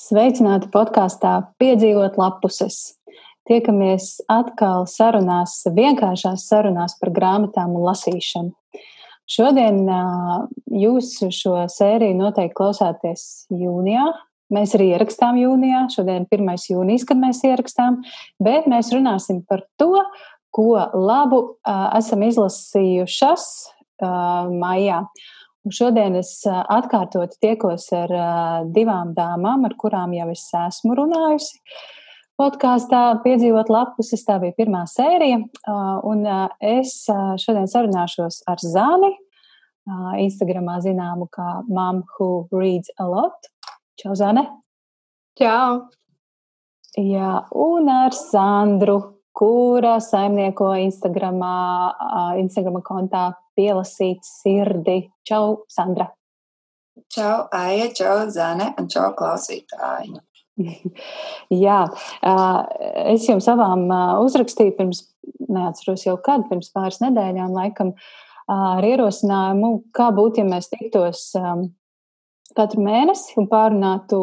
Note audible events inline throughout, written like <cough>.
Sveicināti podkāstā Piedzīvot lapuses. Tiekamies atkal sarunās, vienkāršās sarunās par grāmatām un lasīšanu. Šodien jūs šo sēriju noteikti klausāties jūnijā. Mēs arī ierakstām jūnijā. Šodien ir 1. jūnijas, kad mēs ierakstām, bet mēs runāsim par to, ko labu esam izlasījušas maijā. Un šodien es atkārtot tiekos ar divām dāmām, ar kurām jau es esmu runājusi. Podkāstā piedzīvot lapuses, tā bija pirmā sērija. Un es šodien sarunāšos ar Zani, Instagramā zināmu kā Mom Who Reads a Lot. Čau, Zane! Čau! Jā, un ar Sandru, kura saimnieko Instagramā, Instagrama kontā pielasīt sirdi. Čau, Sandra! Čau, Aija, čau, Zane, un čau, klausītāji! <laughs> Jā, es jums savām uzrakstīju pirms, neatceros jau kad, pirms pāris nedēļām, laikam, ar ierosinājumu, kā būtu, ja mēs tiktos katru mēnesi un pārunātu,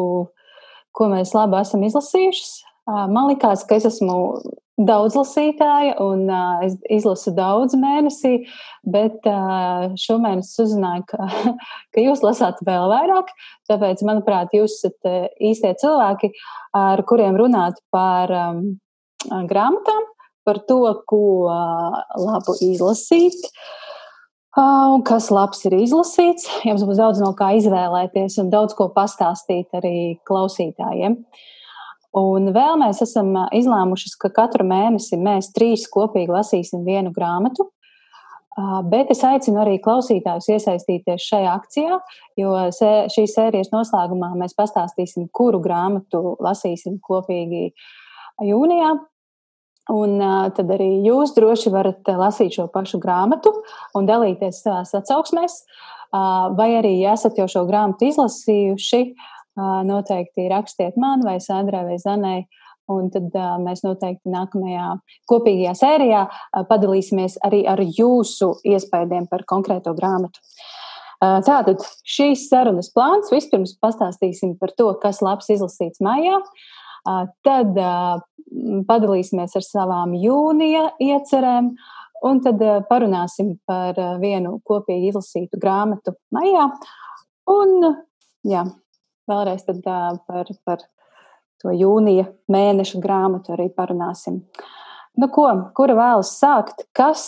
ko mēs labi esam izlasījušas. Man likās, ka es esmu daudz lasītāja, un uh, es izlasu daudz mēnesī, bet uh, šomēnes uzzināju, ka, <laughs> ka jūs lasāt vēl vairāk. Tāpēc, manuprāt, jūs esat uh, īstie cilvēki, ar kuriem runāt par um, grāmatām, par to, ko uh, labu izlasīt. Uh, un kas labs ir izlasīts, jums būs daudz no kā izvēlēties un daudz ko pastāstīt arī klausītājiem. Uh, Un vēl mēs esam izlēmuši, ka katru mēnesi mēs trīs kopīgi lasīsim vienu grāmatu. Bet es aicinu arī klausītājus iesaistīties šajā akcijā, jo šīs sērijas noslēgumā mēs pastāstīsim, kuru grāmatu lasīsim kopīgi jūnijā. Un tad arī jūs droši varat lasīt šo pašu grāmatu un dalīties savās atsauksmēs. Vai arī, esat jau šo grāmatu izlasījuši, noteikti rakstiet man vai Sandrai vai Zanai. Un tad uh, mēs noteikti nākamajā kopīgajā sērijā uh, padalīsimies arī ar jūsu iespējām par konkrēto grāmatu. Uh, tātad šīs sarunas plāns vispirms pastāstīsim par to, kas labs izlasīts maijā. Uh, tad uh, padalīsimies ar savām jūnija iecerēm, un tad uh, parunāsim par uh, vienu kopīgi izlasītu grāmatu maijā. Un, jā, vēlreiz tad, uh, par, par to jūnija mēneša grāmatu arī parunāsim. Nu, ko, kura vēlas sākt? Kas,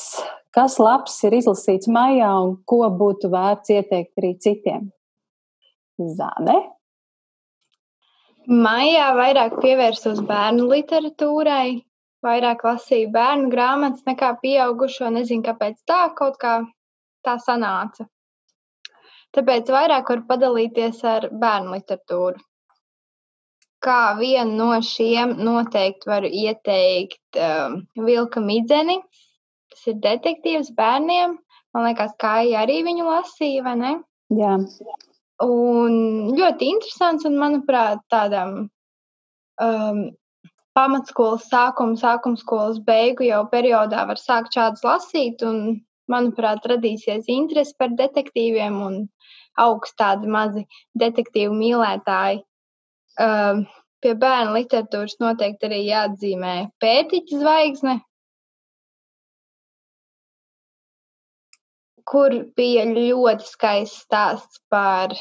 kas labs ir izlasīts maijā un ko būtu vērts ieteikt arī citiem? Zāne? Maijā vairāk pievērsos bērnu literatūrai, vairāk lasīju bērnu grāmatas nekā pieaugušo. Nezinu, kāpēc tā kaut kā tā sanāca. Tāpēc vairāk var padalīties ar bērnu literatūru. Kā vienu no šiem noteikti varu ieteikt um, Vilka Midzeni. Tas ir detektīvs bērniem. Man liekas, kā arī viņu lasīja, vai ne? Jā. Un ļoti interesants un, manuprāt, tādam um, pamatskolas sākuma, sākuma skolas beigu jau periodā var sākt šādus lasīt. Un, manuprāt, radīsies interese par detektīviem un augsts tādi mazi detektīvu mīlētāji. Uh, pie bērnu literatūras noteikti arī jāatzīmē pētiķa zvaigzne, kur bija ļoti skaists stāsts par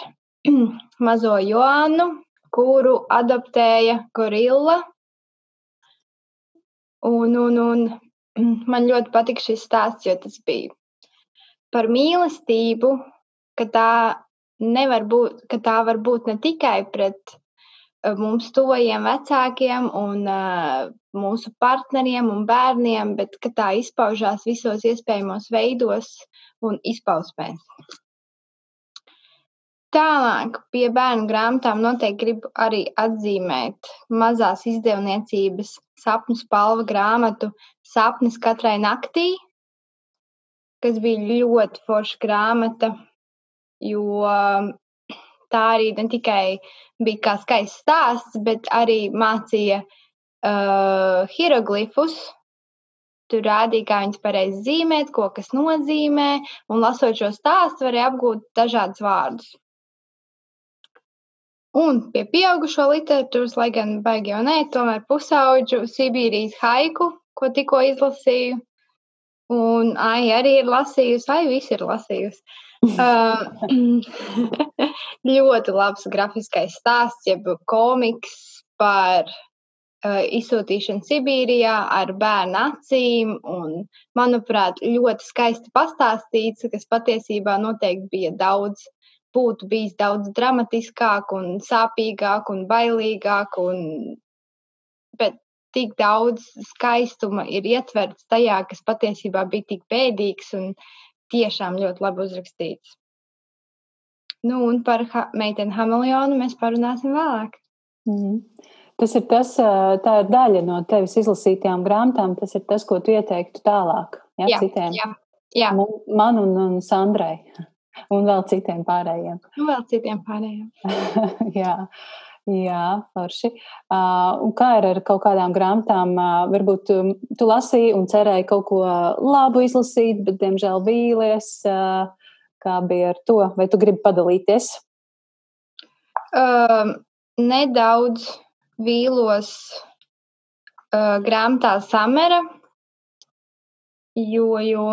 <clears throat> mazo Joānu, kuru adaptēja gorilla. Un, un, un <clears throat> man ļoti patika šis stāsts, jo tas bija par mīlestību, ka tā nevar būt, ka tā var būt ne tikai pret eh, mums tuvajiem vecākiem un uh, mūsu partneriem un bērniem, bet ka tā izpaužās visos iespējamos veidos un izpausmēs. Tālāk pie bērnu grāmatām noteikti gribu arī atzīmēt mazās izdevniecības sapņu spalva grāmatu Sapnis katrai naktī, kas bija ļoti forša grāmata jo tā arī ne tikai bija kā skaists stāsts, bet arī mācīja uh, hieroglifus. Tur rādīja, kā viņas pareizi zīmēt, ko kas nozīmē, un lasot šo stāstu, varēja apgūt dažādus vārdus. Un pie pieaugušo literatūras, lai gan baigi jau nē, tomēr pusauģu Sibīrijas haiku, ko tikko izlasīju. Un Ai arī ir lasījusi, Ai visi ir lasījusi. <laughs> uh, <laughs> ļoti labs grafiskais stāsts, jeb komiks par uh, izsūtīšanu Sibīrijā ar bērnu acīm. Un, manuprāt, ļoti skaisti pastāstīts, kas patiesībā noteikti bija daudz, būtu bijis daudz dramatiskāk un sāpīgāk un bailīgāk. Un, bet tik daudz skaistuma ir ietverts tajā, kas patiesībā bija tik bēdīgs un tiešām ļoti labi uzrakstīts. Nu, un par ha meiteni Hamelionu mēs parunāsim vēlāk. Mm. Tas ir tas, tā ir daļa no tevis izlasītajām grāmatām. Tas ir tas, ko tu ieteiktu tālāk ja, jā, citiem. Jā, jā. Man un, un Sandrai. <laughs> Un vēl citiem pārējiem. Un vēl citiem pārējiem. <laughs> jā. Jā, forši. Uh, un kā ir ar kaut kādām grāmatām? Uh, varbūt tu, tu lasīji un cerēji kaut ko labu izlasīt, bet, diemžēl, vīlies. Uh, kā bija ar to? Vai tu gribi padalīties? Uh, nedaudz vīlos uh, grāmatā Samera, jo, jo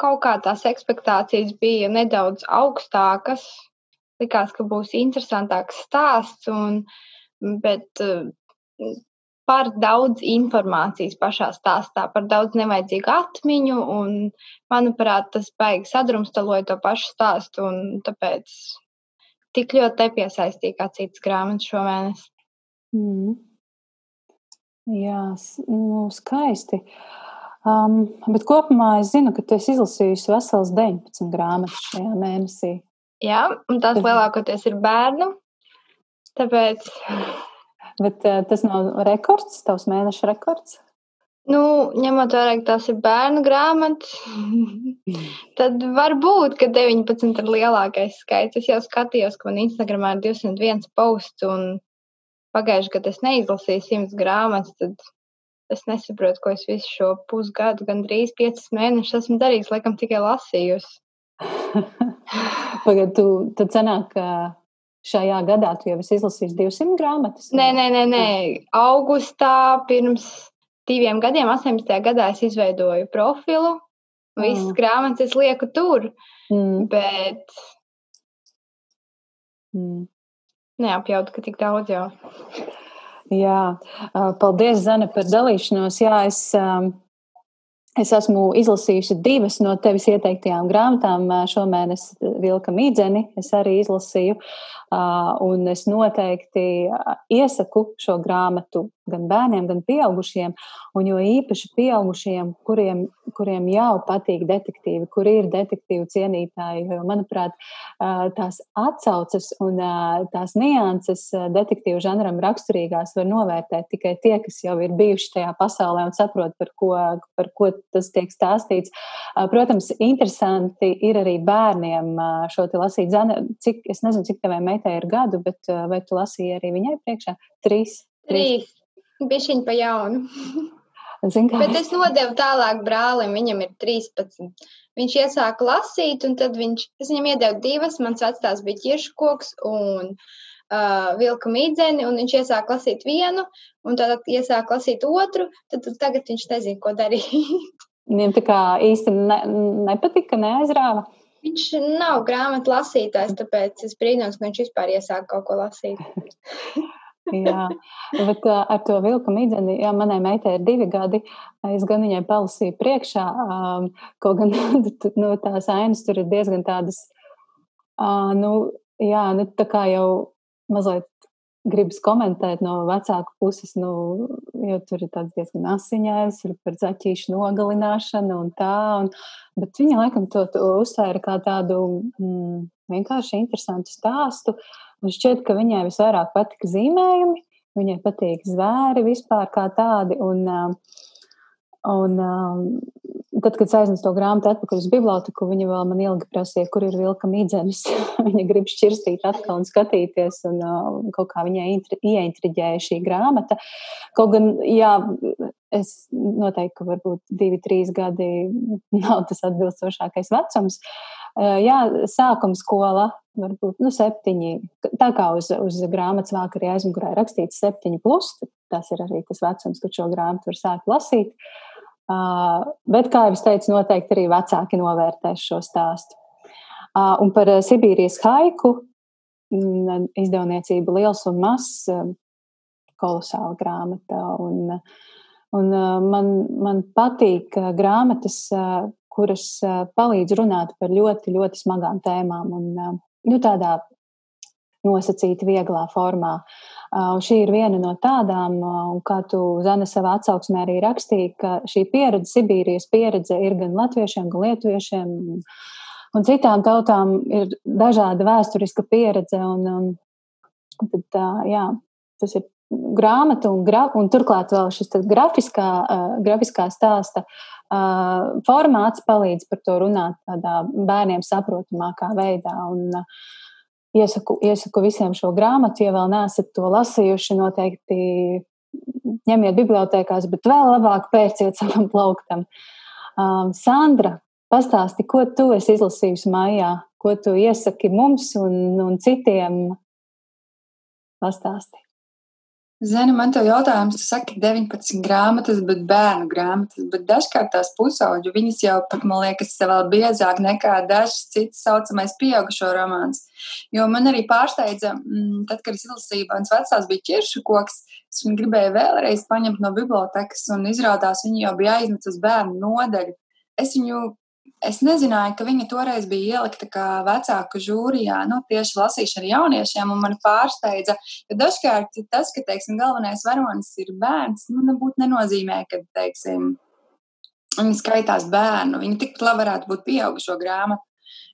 kaut kā tās expectācijas bija nedaudz augstākas likās, ka būs interesantāks stāsts, un, bet uh, par daudz informācijas pašā stāstā, par daudz nevajadzīgu atmiņu, un, manuprāt, tas baigi sadrumstaloja to pašu stāstu, un tāpēc tik ļoti nepiesaistīja kā citas grāmatas šomēnes. Mm. Jā, nu, skaisti. Um, bet kopumā es zinu, ka tu esi izlasījusi vesels 19 grāmatas šajā mēnesī. Jā, un tās lielākoties ir bērnu. Tāpēc. Bet uh, tas nav rekords, tavs mēneša rekords. Nu, ņemot vērā, ka tās ir bērnu grāmatas, <laughs> tad varbūt, ka 19 ir lielākais skaits. Es jau skatījos, ka man Instagramā ir 201 posts, un pagājuši gadu es neizlasīju 100 grāmatas. Tad es nesaprotu, ko es visu šo pusgadu, gandrīz 5 mēnešus esmu darījis, laikam tikai lasījusi. <laughs> Pagaidā, tu tad sanāk, ka šajā gadā tu jau esi izlasījis 200 grāmatas? Nē, nē, nē, nē. Augustā pirms diviem gadiem, 18. gadā, es izveidoju profilu. Visas mm. grāmatas es lieku tur, mm. bet mm. neapjautu, ka tik daudz jau. Jā, paldies, Zana, par dalīšanos. Jā, es Es esmu izlasījusi divas no tevis ieteiktajām grāmatām. Šomēnes Vilka Mīdzeni es arī izlasīju. Un es noteikti iesaku šo grāmatu gan bērniem, gan pieaugušiem. Un jo īpaši pieaugušiem, kuriem, kuriem jau patīk detektīvi, kuri ir detektīvu cienītāji. Jo, manuprāt, tās atsauces un tās nianses detektīvu žanram raksturīgās var novērtēt tikai tie, kas jau ir bijuši tajā pasaulē un saprot, par ko, par ko tas tiek stāstīts. Protams, interesanti ir arī bērniem šo te lasīt. Cik, es nezinu, cik tavai meitai ir gadu, bet vai tu lasīji arī viņai priekšā? Trīs. Trīs. Bišķiņ pa jaunu. <laughs> Zin, Bet es nodevu tālāk brālim, viņam ir 13. Viņš iesāka lasīt, un tad viņš, es viņam iedevu divas, mans vecās bija ķirškoks un uh, vilka mīdzeni, un viņš iesāka lasīt vienu, un tad iesāka lasīt otru, tad, tad tagad viņš nezina, ko darīt. <laughs> Viņam tā kā īsti ne, nepatika, neaizrāva. Viņš nav grāmatu lasītājs, tāpēc es brīnos, ka viņš vispār iesāka kaut ko lasīt. <laughs> jā, bet ar to vilku midzeni, jā, manai meitai ir divi gadi. Es gan viņai palasīju priekšā, um, kaut gan <laughs> nu, tās ainas tur ir diezgan tādas, uh, nu, jā, nu, tā kā jau mazliet gribas komentēt no vecāku puses, nu, jo tur ir tāds diezgan asiņains, ir par zaķīšu nogalināšanu un tā, un, bet viņa laikam to, to uztvēra kā tādu mm, vienkārši interesantu stāstu. Man šķiet, ka viņai visvairāk patika zīmējumi, viņai patīk zvēri vispār kā tādi, un, un tad, kad es aiznesu to grāmatu atpakaļ uz biblioteku, viņa vēl man ilgi prasīja, kur ir vilka midzenes. <laughs> viņa grib šķirstīt atkal un skatīties, un uh, kaut kā viņai ieintriģēja šī grāmata. Kaut gan, jā, es noteikti, ka varbūt divi, trīs gadi nav tas atbilstošākais vecums, jā, sākuma skola, varbūt nu, septiņi. Tā kā uz, uz grāmatas vākarī aizmugurē rakstīts septiņi plus, tas ir arī tas vecums, kad šo grāmatu var sākt lasīt. Uh, bet, kā jau es teicu, noteikti arī vecāki novērtēs šo stāstu. Uh, un par Sibīrijas haiku mm, izdevniecību liels un mazs, kolosāla grāmata. Un, un man, man patīk grāmatas, kuras palīdz runāt par ļoti, ļoti smagām tēmām un nu, tādā nosacīti vieglā formā. Šī ir viena no tādām, un kā tu, Zana, savā atsauksmē arī rakstīja, ka šī pieredze, Sibīrijas pieredze ir gan latviešiem, gan lietuviešiem un citām tautām ir dažāda vēsturiska pieredze. Un, un, tad, jā, tas ir grāmata, un, gra, un turklāt vēl šis grafiskā, uh, grafiskā stāsta uh, formāts palīdz par to runāt tādā bērniem saprotamākā veidā. Un, uh, iesaku, iesaku visiem šo grāmatu, ja vēl neesat to lasījuši, noteikti ņemiet bibliotekās, bet vēl labāk pērciet <laughs> savam plauktam. Um, Sandra, pastāsti, ko tu esi izlasījusi mājā, ko tu iesaki mums un, un citiem pastāstīt. Zini, man te jautājums, tu saki 19 grāmatas, bet bērnu grāmatas, bet dažkārt tās pusauģu, viņas jau pat, man liekas, vēl biezāk nekā dažs cits saucamais pieaugušo romāns. Jo man arī pārsteidza, mm, tad, kad es izlasīju, mans vecās bija ķiršu koks, es viņu gribēju vēlreiz paņemt no bibliotekas un izrādās viņu jau bija aizmet uz bērnu nodeļu. Es viņu Es nezināju, ka viņa toreiz bija ielikta kā vecāku žūrijā, nu, tieši lasīšana jauniešiem, un man pārsteidza, ka dažkārt tas, ka, teiksim, galvenais varonis ir bērns, nu, nebūtu nenozīmē, ka, teiksim, viņi skaitās bērnu, viņi tikpat labi varētu būt pieaugušo grāmatu.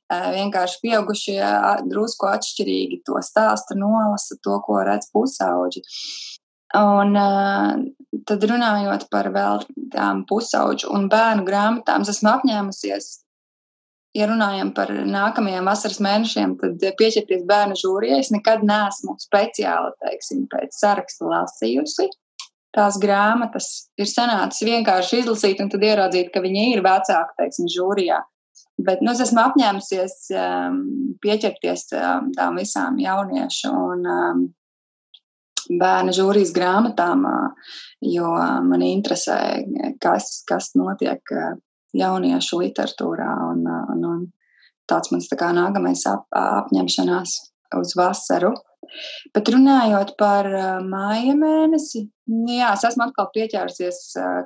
Vienkārši pieaugušie drusku atšķirīgi to stāstu nolasa, to, ko redz pusauģi. Un uh, tad runājot par vēl tām pusauģu un bērnu grāmatām, es esmu apņēmusies, ja runājam par nākamajiem vasaras mēnešiem, tad pieķerties bērnu žūrijai. Es nekad neesmu speciāli, teiksim, pēc saraksta lasījusi. Tās grāmatas ir sanācis vienkārši izlasīt un tad ieraudzīt, ka viņi ir vecāki, teiksim, žūrijā. Bet nu, es esmu apņēmusies um, pieķerties um, tām visām jauniešu un um, bērnu žūrijas grāmatām, jo man interesē, kas, kas notiek jauniešu literatūrā. Un, un, un tāds mans tā kā nākamais ap, apņemšanās uz vasaru. Bet runājot par māja mēnesi, jā, es esmu atkal pieķērusies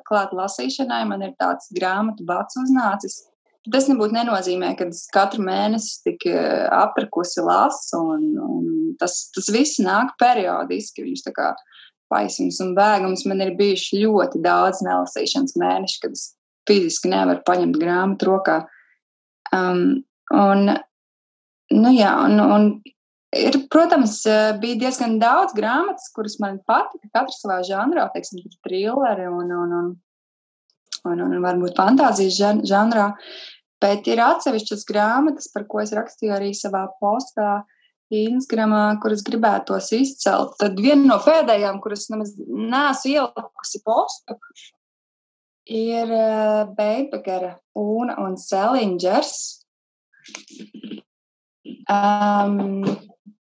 klāt lasīšanai. Man ir tāds grāmatu bats uznācis. Tas nebūtu nenozīmē, ka es katru mēnesi tik eh, aprikusi lasu, un, un tas, tas viss nāk periodiski. Viņš tā kā paisums un bēgums man ir bijuši ļoti daudz nelasīšanas mēneši, kad es fiziski nevaru paņemt grāmatu rokā. Um, un, nu jā, un, un ir, protams, bija diezgan daudz grāmatas, kuras man patika, katra savā žanrā, teiksim, trilleri un, un, un un, un varbūt fantāzijas žanrā. Bet ir atsevišķas grāmatas, par ko es rakstīju arī savā postā, Instagramā, kuras gribētos izcelt. Tad viena no pēdējām, kuras nemaz neesmu ielikusi postu, ir uh, Beibegara Una un Selingers. Um,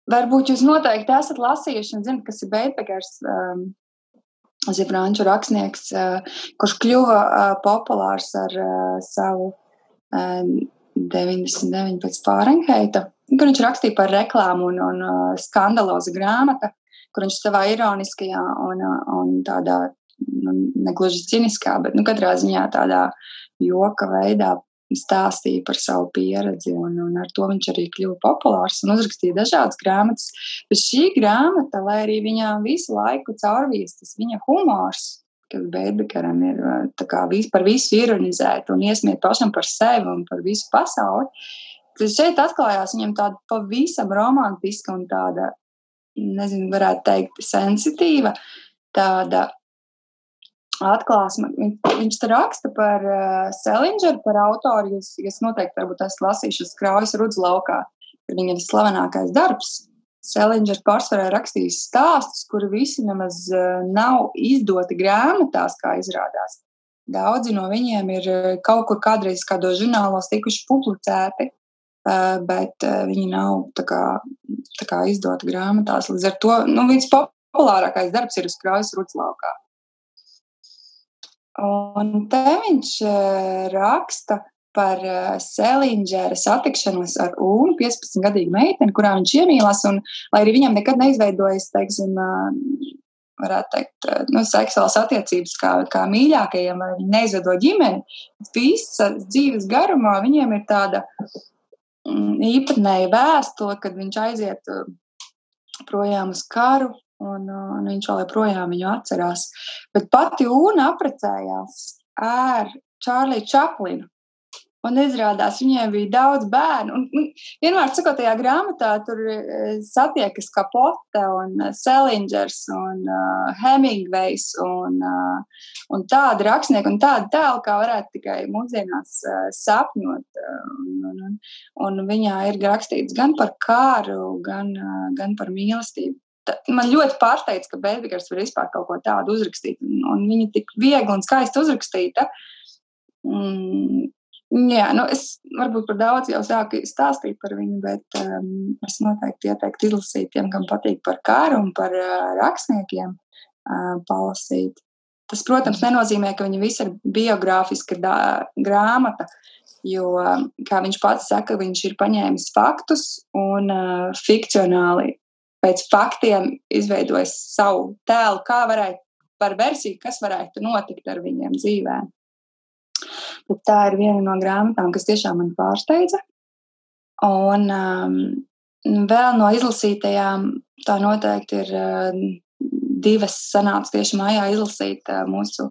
varbūt jūs noteikti esat lasījuši un zinat, kas ir Beibegars. Um, Tas ir franču rakstnieks, kurš kļuva populārs ar savu 99 pēc Fārenheita, kur viņš rakstīja par reklāmu un, un skandalozu grāmatu, kur viņš savā ironiskajā un, un tādā nu, negluži ciniskā, bet nu, katrā ziņā tādā joka veidā stāstīja par savu pieredzi, un, un ar to viņš arī kļuva populārs un uzrakstīja dažādas grāmatas. Bet šī grāmata, lai arī viņā visu laiku caurvīs tas viņa humors, kas Beidbekaram ir kā, par visu ironizēt un iesmiet pašam par sevi un par visu pasauli, tad šeit atklājās viņam tāda pavisam romantiska un tāda, nezinu, varētu teikt, sensitīva, tāda atklāsme. Viņš tur raksta par uh, Selingeru, par autoru. Jūs, jūs noteikti varbūt esat lasījuši Kraujas Rudzu laukā. Viņa ir slavenākais darbs. Selingers pārsvarā rakstījis stāstus, kuri visi nemaz uh, nav izdoti grāmatās, kā izrādās. Daudzi no viņiem ir kaut kur kādreiz kādos žurnālos tikuši publicēti. bet viņi nav tā kā, tā kā izdota grāmatās. Līdz ar to nu, viņas populārākais darbs ir uz krājas ruclaukā. Un te viņš raksta par Selingera satikšanos ar Unu, 15-gadīgu meiteni, kurā viņš iemīlās. Un, lai arī viņam nekad neizveidojas, teiksim, varētu teikt, nu, seksuālas attiecības kā, kā mīļākajiem, vai viņi neizveido ģimeni, visa dzīves garumā viņiem ir tāda mm, īpatnēja vēstule, kad viņš aiziet projām uz karu, un, un viņš vēl joprojām viņu atcerās. Bet pati Una apprecējās ar Čārliju Čaplinu. Un izrādās, viņiem bija daudz bērnu. Un, un, vienmēr sakot, tajā grāmatā tur e, satiekas Kapote un Selingers un uh, Hemingvejs un, uh, un tādi rakstnieki un tādi tēli, kā varētu tikai mūsdienās uh, sapņot. Un, un, un, un viņā ir rakstīts gan par kāru, gan, uh, gan par mīlestību. Man ļoti pārsteidz, ka Bēdegars var vispār kaut ko tādu uzrakstīt. Un, un viņa tik viegli un skaisti uzrakstīta. Mm, Jā, nu es varbūt par daudz jau sāku stāstīt par viņu, bet um, es noteikti ieteiktu izlasīt tiem, kam patīk par kāru un par uh, rakstniekiem uh, palasīt. Tas, protams, nenozīmē, ka viņa visa ir biogrāfiska dā, grāmata, jo, kā viņš pats saka, viņš ir paņēmis faktus un uh, fikcionāli pēc faktiem izveidojis savu tēlu, kā varētu, par versiju, kas varētu notikt ar viņiem dzīvēm. Bet tā ir viena no grāmatām, kas tiešām man pārsteidza. Un um, vēl no izlasītajām, tā noteikti ir uh, divas sanāca tieši mājā izlasīt uh, mūsu.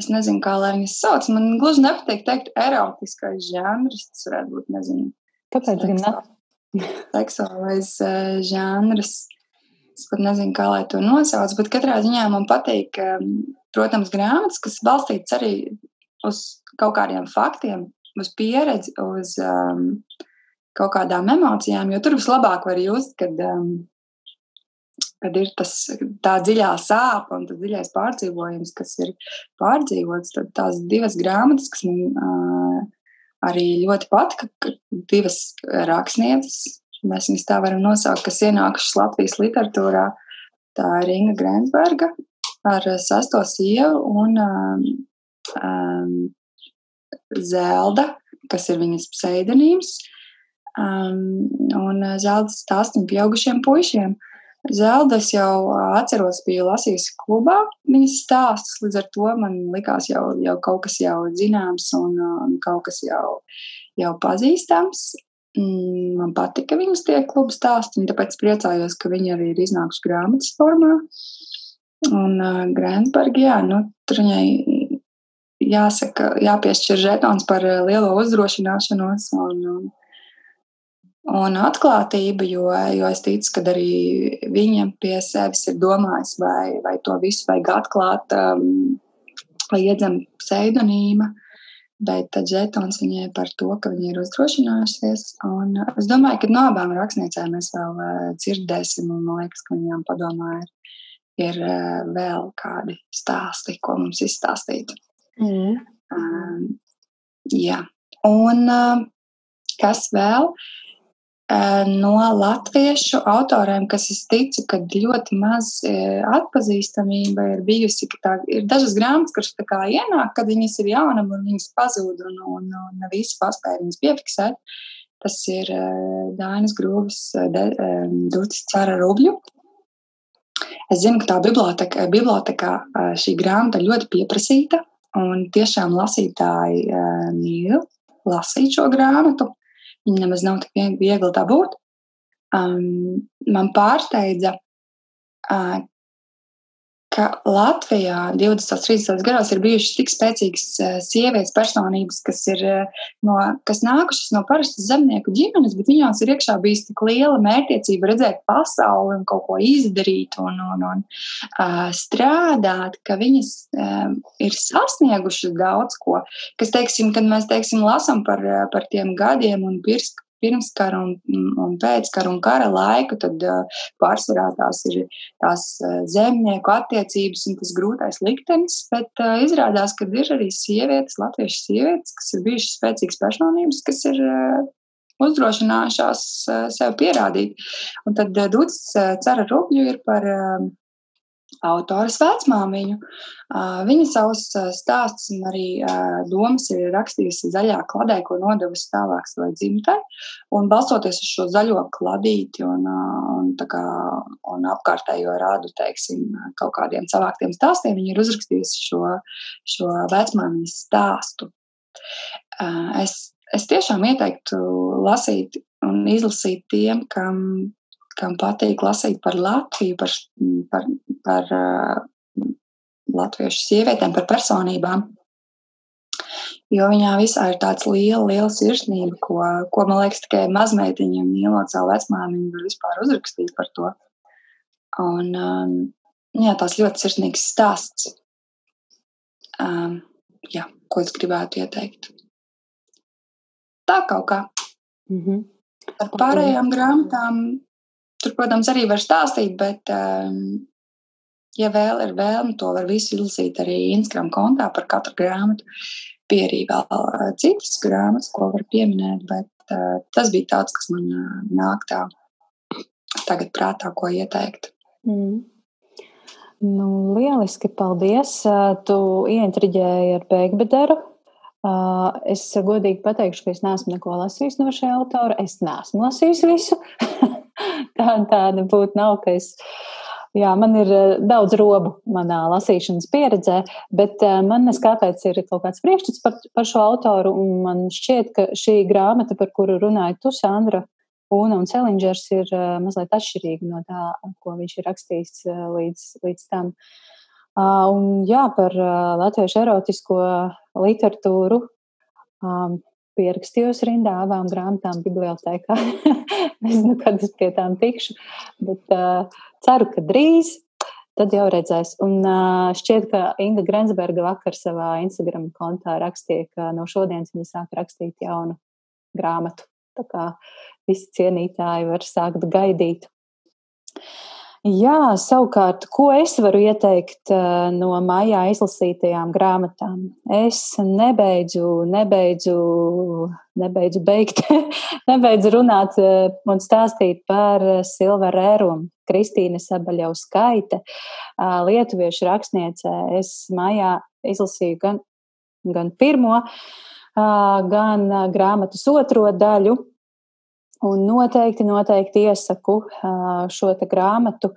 Es nezinu, kā lai viņas sauc. Man gluži nepatīk teikt, erotiskais žanrs. Tas varētu būt, nezinu. Kāpēc gan ne? Seksuālais uh, žanrs. Es pat nezinu, kā lai to nosauc, bet katrā ziņā man patīk, um, protams, grāmatas, kas balstītas arī uz kaut kādiem faktiem, uz pieredzi, uz um, kaut kādām emocijām, jo tur vislabāk var just, kad, um, kad ir tas tā dziļā sāpe un dziļais pārdzīvojums, kas ir pārdzīvots. Tad tās divas grāmatas, kas man uh, arī ļoti patika, divas rakstnieces, mēs viņus tā varam nosaukt, kas ienākušas Latvijas literatūrā, tā ir Inga Grensberga ar sesto sievu un um, um, Zelda, kas ir viņas pseidonīms. Um, un Zelda stāstīja pieaugušiem puišiem. Zelda es jau atceros, biju lasījusi klubā viņas stāstus, līdz ar to man likās jau, jau kaut kas jau zināms un, un kaut kas jau, jau pazīstams. Mm, man patika viņas tie klubu stāsti, un tāpēc priecājos, ka viņi arī ir iznākuši grāmatas formā. Un uh, Grēnsberga, jā, nu, tur viņai jāsaka, jāpiešķir žetons par lielo uzdrošināšanos un, un, un atklātību, jo, jo es ticu, ka arī viņam pie sevis ir domājis, vai, vai to visu vajag atklāt, um, vai iedzem pseidonīma. Bet tad žetons viņai par to, ka viņa ir uzdrošinājusies. Un es domāju, ka no abām rakstniecēm mēs vēl uh, dzirdēsim, un man liekas, ka viņām padomā ir, ir uh, vēl kādi stāsti, ko mums izstāstīt. Mm. Um, jā, un uh, kas vēl? Uh, no latviešu autoriem, kas es ticu, ka ļoti maz uh, atpazīstamība ir bijusi, tā ir dažas grāmatas, kuras tā kā ienāk, kad viņas ir jaunam un viņas pazūd un, un, un visi paspēja viņas piefiksēt. Tas ir uh, Dainas Grūvis, uh, Dūcis Cara Rubļu. Es zinu, ka tā biblioteka, bibliotekā šī grāmata ļoti pieprasīta, Un tiešām lasītāji mīl lasīt šo grāmatu. Viņa nemaz nav tik viegli dabūt. Um, man pārsteidza, uh, ka Latvijā 20. un 30. gados ir bijušas tik spēcīgas uh, sievietes personības, kas ir uh, no, kas nākušas no parastas zemnieku ģimenes, bet viņās ir iekšā bijis tik liela mērķiecība redzēt pasauli un kaut ko izdarīt un, un, un uh, strādāt, ka viņas um, ir sasniegušas daudz ko. Kas, teiksim, kad mēs teiksim, lasām par, par tiem gadiem un pirks, pirmskara un, un pēckara un kara laiku, tad pārsvarā tās ir tās zemnieku attiecības un tas grūtais liktenis, bet izrādās, ka ir arī sievietes, latviešu sievietes, kas ir bijušas spēcīgas personības, kas ir uzdrošinājušās sev pierādīt. Un tad Dūts Cera Rubļu ir par autoras vecmāmiņu. Viņa savus stāstus un arī domas ir rakstījusi zaļā kladē, ko nodevusi tālāk savai dzimtai. Un balstoties uz šo zaļo kladīti un, un, kā, un apkārtējo rādu, teiksim, kaut kādiem savāktiem stāstiem, viņa ir uzrakstījusi šo, šo vecmāmiņas stāstu. Es, es tiešām ieteiktu lasīt un izlasīt tiem, kam kam patīk lasīt par Latviju, par, par, par uh, latviešu sievietēm, par personībām. Jo viņā visā ir tāds liela, liela sirsnība, ko, ko man liekas, tikai mazmeitiņiem mīlot savu vecmāmiņu, var vispār uzrakstīt par to. Un um, jā, tās ļoti sirsnīgs stāsts. Um, jā, ko es gribētu ieteikt. Tā kaut kā. Mm -hmm. Ar pārējām grāmatām Tur, protams, arī var stāstīt, bet, um, ja vēl ir vēlme, to var visu izlasīt arī Instagram kontā par katru grāmatu. Bija arī vēl uh, citas grāmatas, ko var pieminēt, bet uh, tas bija tāds, kas man uh, nāk tā tagad prātā, ko ieteikt. Mm. Nu, lieliski, paldies. Tu ieintriģēji ar Beigbederu. Es godīgi pateikšu, ka es neesmu neko lasījis no šī autora. Es neesmu lasījis visu. <laughs> tā, tāda būtu nav, ka es. Jā, man ir daudz robu manā lasīšanas pieredzē, bet man neskāpēc ir kaut kāds priekšstats par, par šo autoru, man šķiet, ka šī grāmata, par kuru runāja tu, Sandra, Una un Selingers, ir mazliet atšķirīga no tā, ko viņš ir rakstījis līdz, līdz tam. Un jā, par latviešu erotisko literatūru pierakstījos rindā abām grāmatām bibliotekā. Nezinu, <laughs> kad es pie tām tikšu, bet uh, ceru, ka drīz. Tad jau redzēs. Un uh, šķiet, ka Inga Grensberga vakar savā Instagram kontā rakstīja, ka no šodienas viņa sāk rakstīt jaunu grāmatu. Tā kā visi cienītāji var sākt gaidīt. Jā, savukārt, ko es varu ieteikt uh, no maijā izlasītajām grāmatām? Es nebeidzu, nebeidzu, nebeidzu beigt, <laughs> nebeidzu runāt uh, un stāstīt par Silveru Ērumu, Kristīne Sabaļauskaite, uh, lietuviešu rakstniece. Es maijā izlasīju gan, gan pirmo, gan grāmatas otro daļu. Un noteikti, noteikti iesaku šo grāmatu.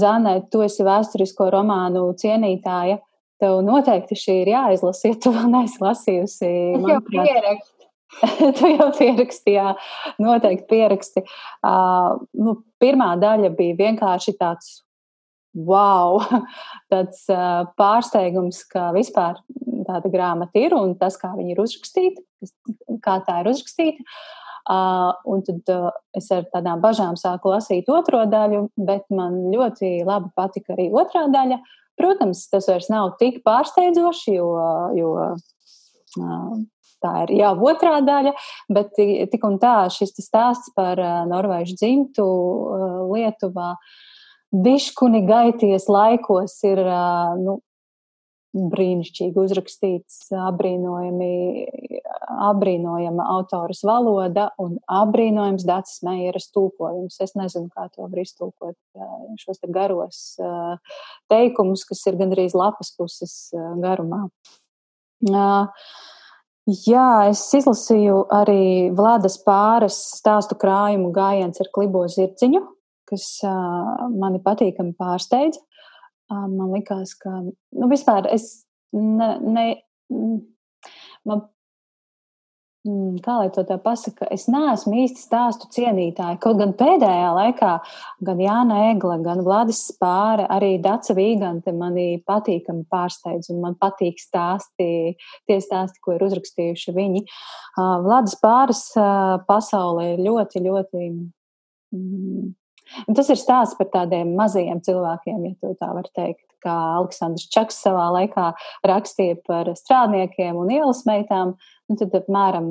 Zanē, tu esi vēsturisko romānu cienītāja. Tev noteikti šī ir jāizlasa, ja tu vēl neesi lasījusi. Es jau pierakstu. <laughs> tu jau pieraksti, jā, noteikti pieraksti. Uh, nu, pirmā daļa bija vienkārši tāds wow, <laughs> tāds uh, pārsteigums, ka vispār tāda grāmata ir un tas, kā viņa ir uzrakstīta, kā tā ir uzrakstīta. Uh, un tad es ar tādām bažām sāku lasīt otro daļu, bet man ļoti labi patika arī otrā daļa. Protams, tas vairs nav tik pārsteidzoši, jo, jo tā ir jau otrā daļa, bet tik un tā šis stāsts par norvēģu dzimtu Lietuvā. Diškuni gaities laikos ir nu, brīnišķīgi uzrakstīts, apbrīnojama autoras valoda un apbrīnojams Dācis Meijeras tūkojums. Es nezinu, kā to var iztūkot šos te garos teikumus, kas ir gandrīz lapas puses garumā. Jā, es izlasīju arī Vladas pāres stāstu krājumu gājiens ar klibo zirdziņu, kas mani patīkami pārsteidza man likās, ka nu, vispār es ne, ne, man, kā lai to tā pasaka, es neesmu īsti stāstu cienītāja. Kaut gan pēdējā laikā gan Jāna Egla, gan Vladis Spāre, arī Daca Vīgante mani patīkami pārsteidz un man patīk stāsti, tie stāsti, ko ir uzrakstījuši viņi. Vladis Spāres pasaulē ir ļoti, ļoti. Mm, Un tas ir stāsts par tādiem mazajiem cilvēkiem, ja tā var teikt. Kā Aleksandrs Čaks savā laikā rakstīja par strādniekiem un ielas meitām, nu, tad apmēram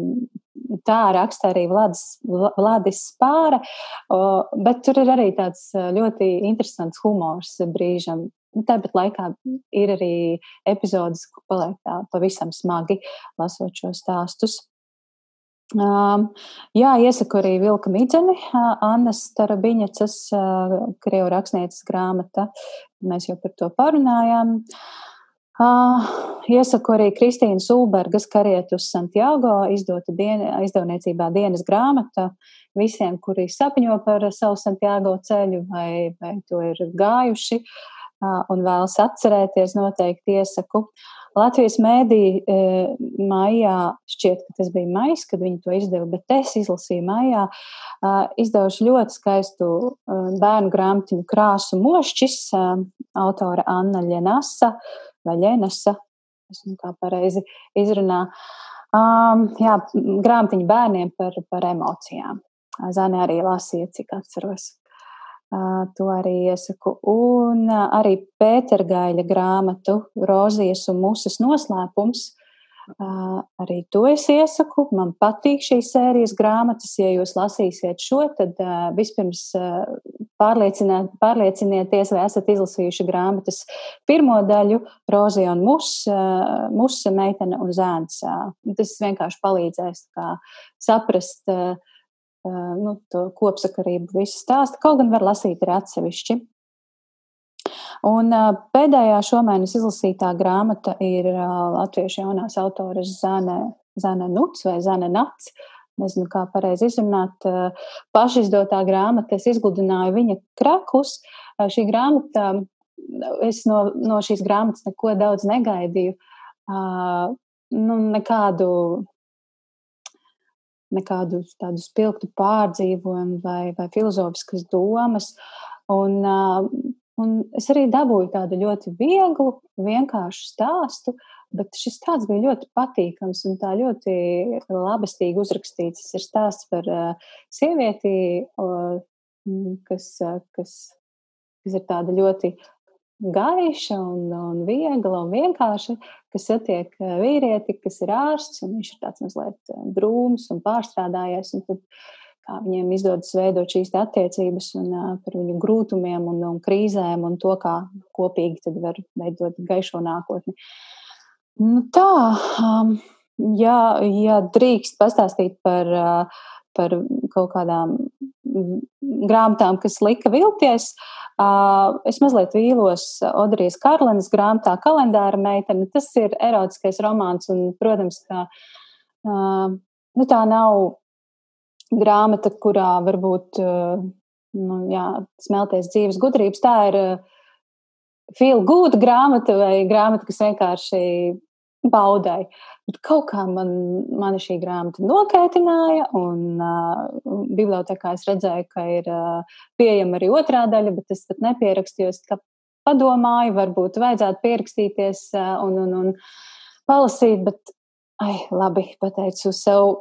tā raksta arī Vladis, Vladis Spāra, bet tur ir arī tāds ļoti interesants humors brīžam. Nu, tāpat laikā ir arī epizodes, ko paliek tā pavisam smagi lasot šos stāstus. Um, jā, iesaku arī Vilka Midzeni, Annas Tarabiņacas, Krievu rakstnieces grāmata. Mēs jau par to parunājām. Iesaku arī Kristīnas Ulbergas kariet uz Santiago, izdota dien, izdevniecībā dienas grāmata visiem, kuri sapņo par savu Santiago ceļu vai, vai to ir gājuši uh, un vēlas atcerēties, noteikti iesaku. Latvijas mēdī e, maijā, šķiet, ka tas bija maijs, kad viņi to izdeva, bet es izlasīju maijā, izdevuši ļoti skaistu bērnu grāmatiņu krāsu mošķis, autora Anna Ļenasa vai Ļenasa, es nu kā pareizi izrunā. Um, jā, grāmatiņa bērniem par, par emocijām. Zane arī lasīja, cik atceros. To arī iesaku. Un arī Pētergaļa grāmatu Rozijas un Musas noslēpums. Arī to es iesaku. Man patīk šīs sērijas grāmatas. Ja jūs lasīsiet šo, tad vispirms pārliecinieties, vai esat izlasījuši grāmatas pirmo daļu, Rozija un Musa, meitene un zēns. Tas vienkārši palīdzēs saprast nu, kopsakarību, visu stāstu. Kaut gan var lasīt arī atsevišķi. Un pēdējā šomēnes izlasītā grāmata ir latviešu jaunās autores Zane, Zane Nuts vai Zane Nats. Nezinu, kā pareizi izrunāt. Pašizdotā grāmata, es izgludināju viņa krakus. Šī grāmata, es no, no šīs grāmatas neko daudz negaidīju. Nu, nekādu nekādu tādu spilgtu pārdzīvojumu vai, vai filozofiskas domas. Un, un es arī dabūju tādu ļoti vieglu, vienkāršu stāstu, bet šis stāsts bija ļoti patīkams un tā ļoti labestīgi uzrakstīts. Tas ir stāsts par sievieti, kas, kas, kas ir tāda ļoti gaiša un, un viegla un vienkārša, kas satiek eh, vīrieti, kas ir ārsts, un viņš ir tāds mazliet eh, drūms un pārstrādājies. Un tad, kā viņiem izdodas veidot šīs attiecības un uh, par viņu grūtumiem un, un krīzēm un to, kā kopīgi var veidot gaišo nākotni. Nu, tā, um, ja, ja drīkst pastāstīt par, uh, par kaut kādām grāmatām, kas lika vilties, Es mazliet vīlos Odrijas Karlenes grāmatā kalendāra meitene. Tas ir erotiskais romāns un, protams, ka nu, tā nav grāmata, kurā varbūt nu, jā, smelties dzīves gudrības. Tā ir feel good grāmata vai grāmata, kas vienkārši baudai. Bet kaut kā man, man šī grāmata nokaitināja, un uh, bibliotekā es redzēju, ka ir uh, pieejama arī otrā daļa, bet es pat nepierakstījos. Padomāju, varbūt vajadzētu pierakstīties uh, un, un, un palasīt, bet, ai, labi, pateicu sev,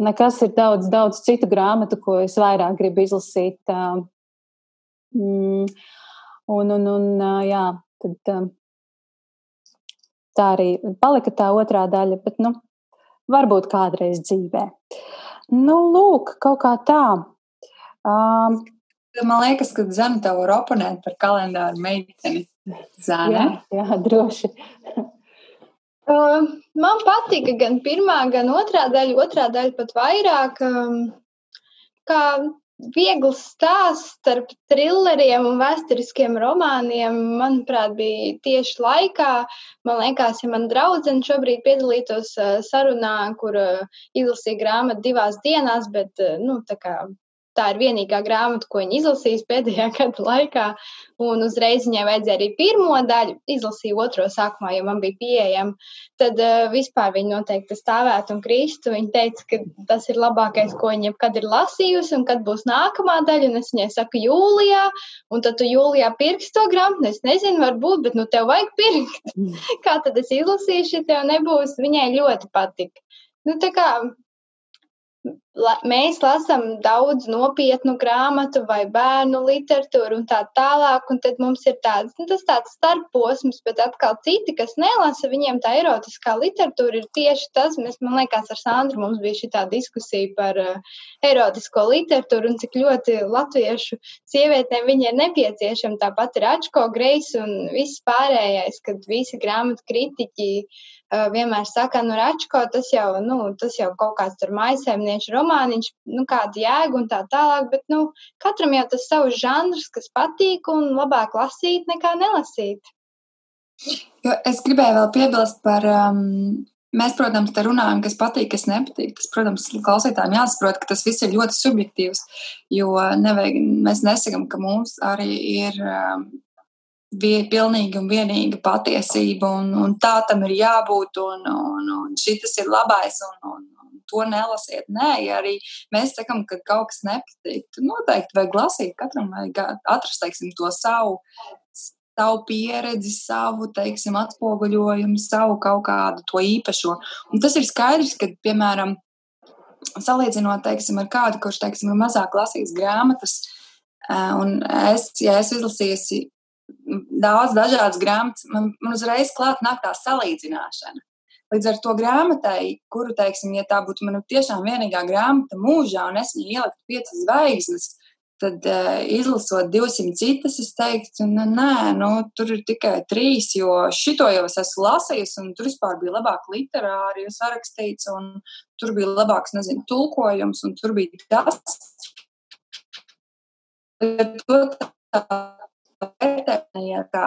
nekas ir daudz, daudz citu grāmatu, ko es vairāk gribu izlasīt. Uh, mm, un, un, un, uh, jā, tad. Uh, tā arī palika tā otrā daļa, bet nu, varbūt kādreiz dzīvē. Nu, lūk, kaut kā tā. Um, Man liekas, ka Zana tev var oponēt par kalendāru meiteni. Zana. Jā, jā droši. Man patika gan pirmā, gan otrā daļa, otrā daļa pat vairāk. Um, kā viegls stāsts starp trilleriem un vēsturiskiem romāniem, manuprāt, bija tieši laikā. Man liekas, ja man draudzene šobrīd piedalītos sarunā, kur izlasīja grāmatu divās dienās, bet, nu, tā kā tā ir vienīgā grāmata, ko viņa izlasīs pēdējā <laughs> gada laikā. Un uzreiz viņai vajadzēja arī pirmo daļu, izlasīju otro sākumā, jo man bija pieejama. Tad uh, vispār viņa noteikti stāvētu un kristu. Viņa teica, ka tas ir labākais, ko viņa jebkad ir lasījusi, un kad būs nākamā daļa. Un es viņai saku, jūlijā, un tad tu jūlijā pirksi to grāmatu. Es nezinu, varbūt, bet nu tev vajag pirkt. <laughs> Kā tad es izlasīšu, ja tev nebūs? Viņai ļoti patika. Nu, tā kā la, mēs lasām daudz nopietnu grāmatu vai bērnu literatūru un tā tālāk, un tad mums ir tāds, nu, tas tāds starposms, bet atkal citi, kas nelasa, viņiem tā erotiskā literatūra ir tieši tas, mēs, man liekas, ar Sandru mums bija šī tā diskusija par uh, erotisko literatūru un cik ļoti latviešu sievietēm viņa ir nepieciešama, tāpat ir Ačko, Greis un viss pārējais, kad visi grāmatu kritiķi vienmēr saka, nu, Račko, tas jau, nu, tas jau kaut kāds tur maisaimnieču romāniņš, nu, kāda jēga un tā tālāk, bet, nu, katram jau tas savs žanrs, kas patīk un labāk lasīt nekā nelasīt. Jo es gribēju vēl piebilst par, um, mēs, protams, te runājam, kas patīk, kas nepatīk. Tas, protams, klausītājiem jāsaprot, ka tas viss ir ļoti subjektīvs, jo nevajag, mēs nesakam, ka mums arī ir um, bija pilnīga un vienīga patiesība, un, un tā tam ir jābūt, un, un, un šis ir labais, un, un to nelasiet. Nē, ja arī mēs sakām, ka kaut kas nepatīk, tad noteikti vajag lasīt, katram vajag atrast, teiksim, to savu. Savu pieredzi, savu teiksim, atspoguļojumu, savu kaut kādu to īpašo. Un tas ir skaidrs, ka, piemēram, salīdzinot teiksim, ar kādu, kurš teiksim, ir mazāk lasījis grāmatas, un es, ja es izlasīju daudz dažādas grāmatas, man, man uzreiz klāt nāk tā salīdzināšana. Līdz ar to grāmatai, kuru, teiksim, ja tā būtu mana tiešām vienīgā grāmata mūžā, un es viņai ieliktu piecas zvaigznes, tad uh, izlasot 200 citas, es teiktu, nu, nē, nu, tur ir tikai trīs, jo šito jau es esmu lasījis, un tur vispār bija labāk literāri sarakstīts, un tur bija labāks, nezinu, tulkojums, un tur bija tas. To tā vērtēja, ka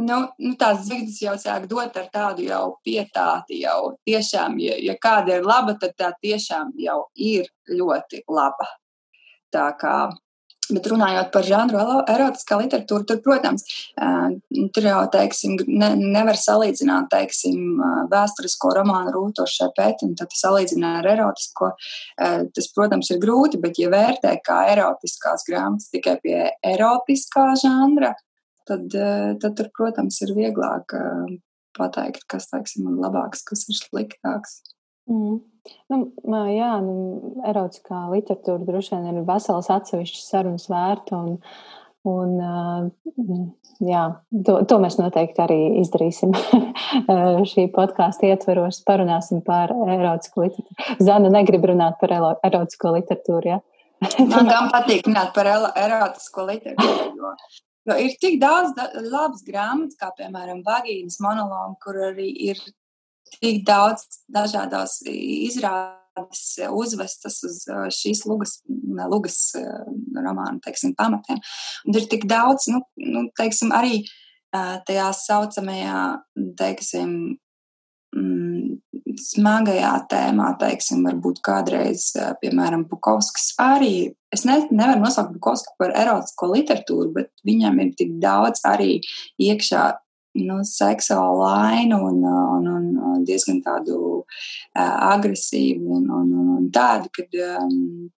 nu, nu, tās zvaigznes jau sāk dot ar tādu jau pietāti, jau tiešām, ja, ja kāda ir laba, tad tā tiešām jau ir ļoti laba. Tā kā Bet runājot par žanru erotiskā literatūra, tur, protams, tur jau, teiksim, ne, nevar salīdzināt, teiksim, vēsturisko romānu rūtošai pēti, un tad salīdzināt ar erotisko. Tas, protams, ir grūti, bet ja vērtē kā erotiskās grāmatas tikai pie erotiskā žanra, tad, tad tur, protams, ir vieglāk pateikt, kas, teiksim, ir labāks, kas ir sliktāks. Mm. Nu, jā, nu, erotiskā literatūra droši vien ir vesels atsevišķs sarunas vērta. Un, un, jā, to, to mēs noteikti arī izdarīsim <laughs> šī podkāstu ietveros. Parunāsim par erotisku literatūru. Zana negrib runāt par erotisko literatūru. Ja? Man gan patīk runāt par erotisko literatūru. Jo, ir tik daudz da labas grāmatas, kā piemēram Vagīnas monologu, kur arī ir tik daudz dažādos izrādes uzvestas uz šīs lugas, lugas romāna teiksim, pamatiem. Un ir tik daudz, nu, nu, teiksim, arī tajā saucamajā, teiksim, mm, smagajā tēmā, teiksim, varbūt kādreiz, piemēram, Bukovskis arī. Es ne, nevaru nosaukt Bukovski par erotisko literatūru, bet viņam ir tik daudz arī iekšā nu, seksuālu ainu un, un, un diezgan tādu uh, agresīvu un, un, un tādu, kad um,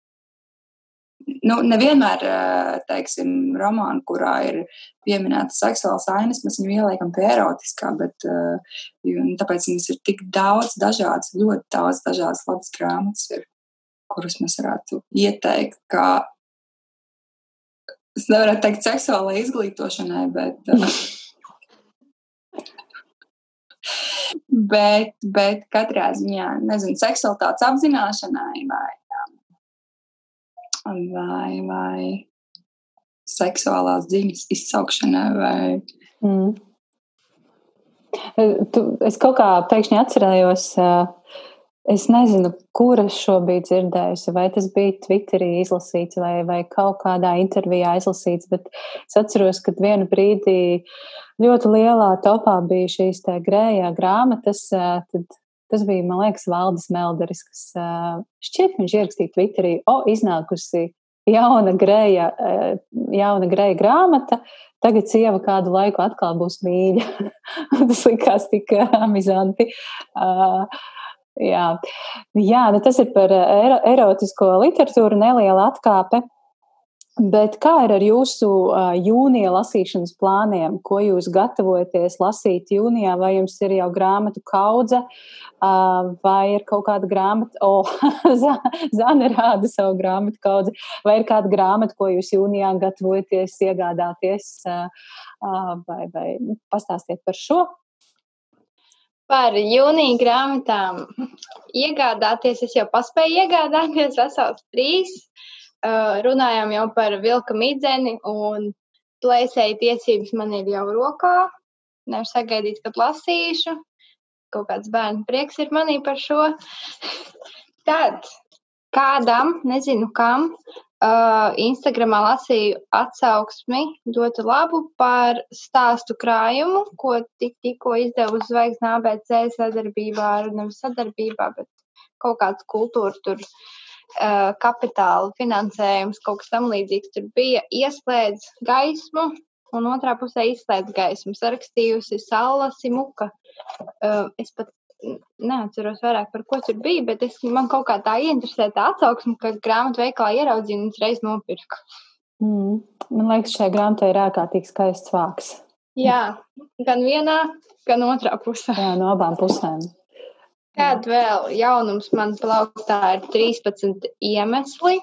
nu, nevienmēr, teiksim, romānu, kurā ir pieminēta seksuāls ainas, mēs viņu ieliekam pie erotiskā, bet uh, tāpēc mums ir tik daudz dažādas, ļoti daudz dažādas labas grāmatas, ir, kuras mēs varētu ieteikt, kā es nevaru teikt seksuālai izglītošanai, bet uh, <laughs> bet, bet katrā ziņā, nezinu, seksualitātes apzināšanai vai, vai, vai seksuālās dzīves izsaukšanai vai. Mm. Tu, es kaut kā pēkšņi atcerējos, es nezinu, kuras šo biju dzirdējusi, vai tas bija Twitterī izlasīts vai, vai kaut kādā intervijā izlasīts, bet es atceros, ka vienu brīdī uh, ļoti lielā topā bija šīs grējā grāmatas. Tad tas bija, man liekas, Valdis Melderis, kas šķiet, viņš ierakstīja Twitterī, o, iznākusi jauna grēja, jauna grēja grāmata. Tagad sieva kādu laiku atkal būs mīļa. <laughs> tas likās tik amizanti. Uh, jā, jā nu tas ir par ero, erotisko literatūru neliela atkāpe. Bet kā ir ar jūsu uh, jūnija lasīšanas plāniem? Ko jūs gatavojaties lasīt jūnijā? Vai jums ir jau grāmatu kaudze, uh, vai ir kaut kāda grāmata, oh, <laughs> Zana rāda savu grāmatu kaudzi, vai ir kāda grāmata, ko jūs jūnijā gatavojaties iegādāties, uh, uh, vai, vai nu, pastāstiet par šo? Par jūnija grāmatām iegādāties, es jau paspēju iegādāties vesels trīs uh, runājām jau par vilka midzeni, un plēsēji tiesības man ir jau rokā. Nevar sagaidīt, kad lasīšu. Kaut kāds bērnu prieks ir manī par šo. <laughs> Tad kādam, nezinu kam, uh, Instagramā lasīju atsauksmi ļoti labu par stāstu krājumu, ko tik, tikko izdevu Zvaigznā ABC sadarbībā ar, nevis sadarbībā, bet kaut kāds kultūra tur uh, kapitāla finansējums, kaut kas tam līdzīgs. Tur bija ieslēdz gaismu, un otrā pusē izslēdz gaismu. Sarakstījusi Saula Simuka. Uh, es pat neatceros vairāk par ko tur bija, bet es, man kaut kā tā ieinteresēja tā atsauksme, ka grāmatu veikalā ieraudzīju un uzreiz nopirku. Mm. Man liekas, šai grāmatai ir ārkārtīgi skaists vārks. Jā, gan vienā, gan otrā pusē. Jā, no abām pusēm. Tad vēl jaunums man plauktā ir 13 iemesli.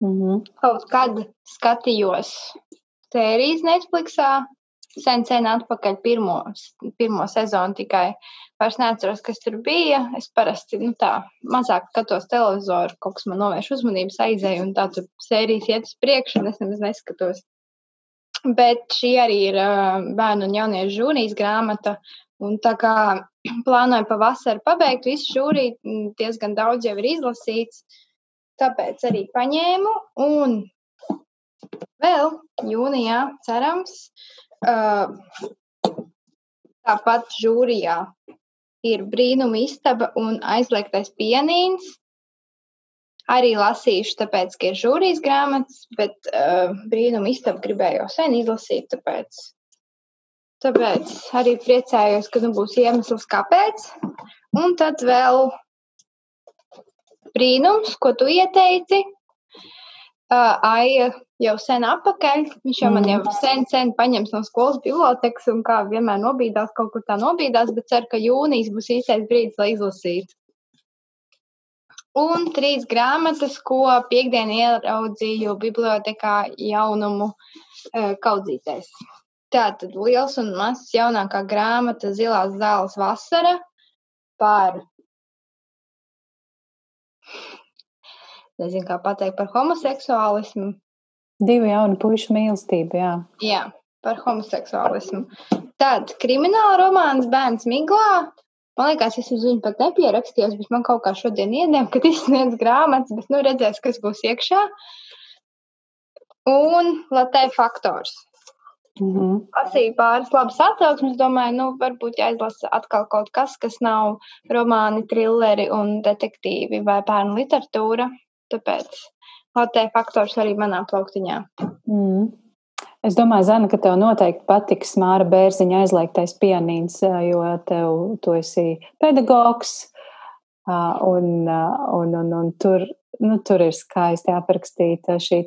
Mm -hmm. Kaut kad skatījos sērijas Netflixā, sen, sen atpakaļ pirmo, pirmo sezonu tikai. Vairs neatceros, kas tur bija. Es parasti nu, tā mazāk skatos televizoru, kaut kas man novērš uzmanības aizēju, un tā tur sērijas iet uz priekšu, un es nemaz neskatos. Bet šī arī ir uh, bērnu un jauniešu žūrijas grāmata, Un tā kā <clears throat> plānoju pavasarī pabeigt visu žūrī, diezgan daudz jau ir izlasīts, tāpēc arī paņēmu. Un vēl jūnijā, cerams, tāpat žūrijā ir brīnuma istaba un aizliegtais pienīns. Arī lasīšu, tāpēc, ka ir žūrijas grāmatas, bet uh, brīnuma istabu gribēju jau sen izlasīt, tāpēc Tāpēc arī priecājos, ka nu būs iemesls, kāpēc. Un tad vēl brīnums, ko tu ieteici. Uh, Aija jau sen atpakaļ. Viņš jau man jau mm. sen, sen paņems no skolas bibliotekas un kā vienmēr nobīdās, kaut kur tā nobīdās, bet ceru, ka jūnijas būs īstais brīdis, lai izlasītu. Un trīs grāmatas, ko piekdien ieraudzīju bibliotekā jaunumu uh, kaudzītēs. Tātad liels un mazs jaunākā grāmata Zilās zāles vasara par, nezinu, kā pateikt, par homoseksuālismu. Divu jaunu pušu mīlestību, jā. Jā, par homoseksuālismu. Tad krimināla romāns Bērns Miglā. Man liekas, es uz viņu pat nepierakstījos, bet man kaut kā šodien iedēm, kad izsniedz grāmatas, bet nu redzēs, kas būs iekšā. Un Latē faktors. Mm -hmm. Lasīju pāris labas atsauksmes, domāju, nu, varbūt jāizlasa atkal kaut kas, kas nav romāni, trilleri un detektīvi vai bērnu literatūra. Tāpēc Latvijas faktors arī manā plauktiņā. Mm. Es domāju, Zana, ka tev noteikti patiks Māra Bērziņa aizliegtais pianīns, jo tev, tu esi pedagogs un, un, un, un tur, nu, tur ir skaisti aprakstīta šī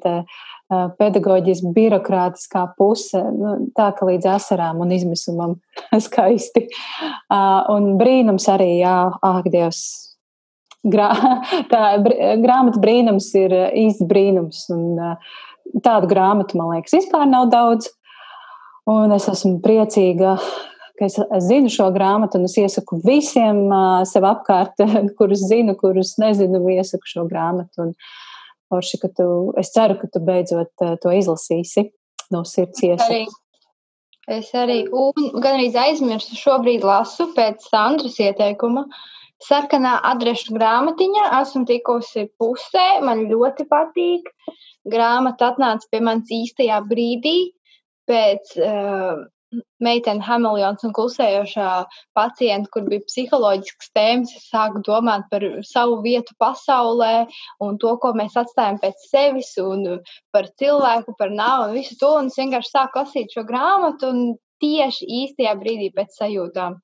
te pedagoģiski birokrātiskā puse, nu, tā ka līdz asarām un izmisumam <laughs> skaisti. Un brīnums arī, jā, ak, Dievs. Grā, <laughs> tā grāmata brīnums ir īsts brīnums. Un tādu grāmatu, man liekas, vispār nav daudz. Un es esmu priecīga, ka es, es zinu šo grāmatu, un es iesaku visiem uh, sev apkārt, <laughs> kurus zinu, kurus nezinu, iesaku šo grāmatu. Un, uh, Forši, ka tu, es ceru, ka tu beidzot uh, to izlasīsi no sirds iesaku. Es arī, un gan arī aizmirsu, šobrīd lasu pēc Sandras ieteikuma. Sarkanā adrešu grāmatiņa, esmu tikusi pusē, man ļoti patīk. Grāmata atnāca pie manis īstajā brīdī, pēc uh, meitene Hamilions un klusējošā pacienta, kur bija psiholoģisks tēmas, es sāku domāt par savu vietu pasaulē un to, ko mēs atstājam pēc sevis un par cilvēku, par nāvu un visu to. Un es vienkārši sāku lasīt šo grāmatu un tieši īstajā brīdī pēc sajūtām.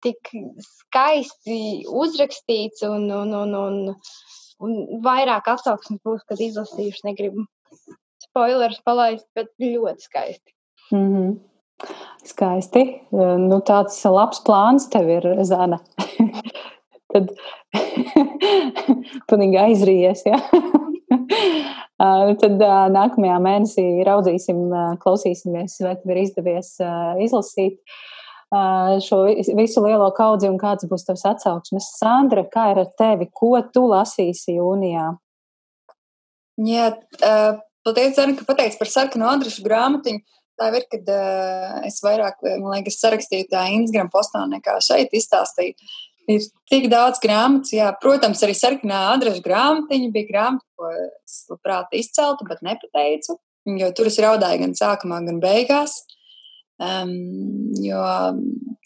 Tik skaisti uzrakstīts un, un, un, un, un vairāk atsauksmes būs, kad izlasījuši negribu. spoilers palaist, bet ļoti skaisti. Mm -hmm. Skaisti. Nu, tāds labs plāns tev ir, Zana. <laughs> Tad <laughs> pilnīgi aizrījies. Ja? <laughs> Tad nākamajā mēnesī raudzīsim, klausīsimies, vai tev ir izdevies izlasīt šo visu lielo kaudzi un kāds būs tavs atsauksmes. Sandra, kā ir ar tevi? Ko tu lasīsi jūnijā? Jā, paldies, Zana, ka pateici par sarkanu adrešu grāmatiņu. Tā ir, kad uh, es vairāk, man liekas, sarakstīju tā Instagram postā nekā šeit izstāstīju. Ir tik daudz grāmatas, jā, protams, arī sarkanā adreša grāmatiņa bija grāmata, ko es labprāt izceltu, bet nepateicu, jo tur es raudāju gan sākumā, gan beigās. Um, jo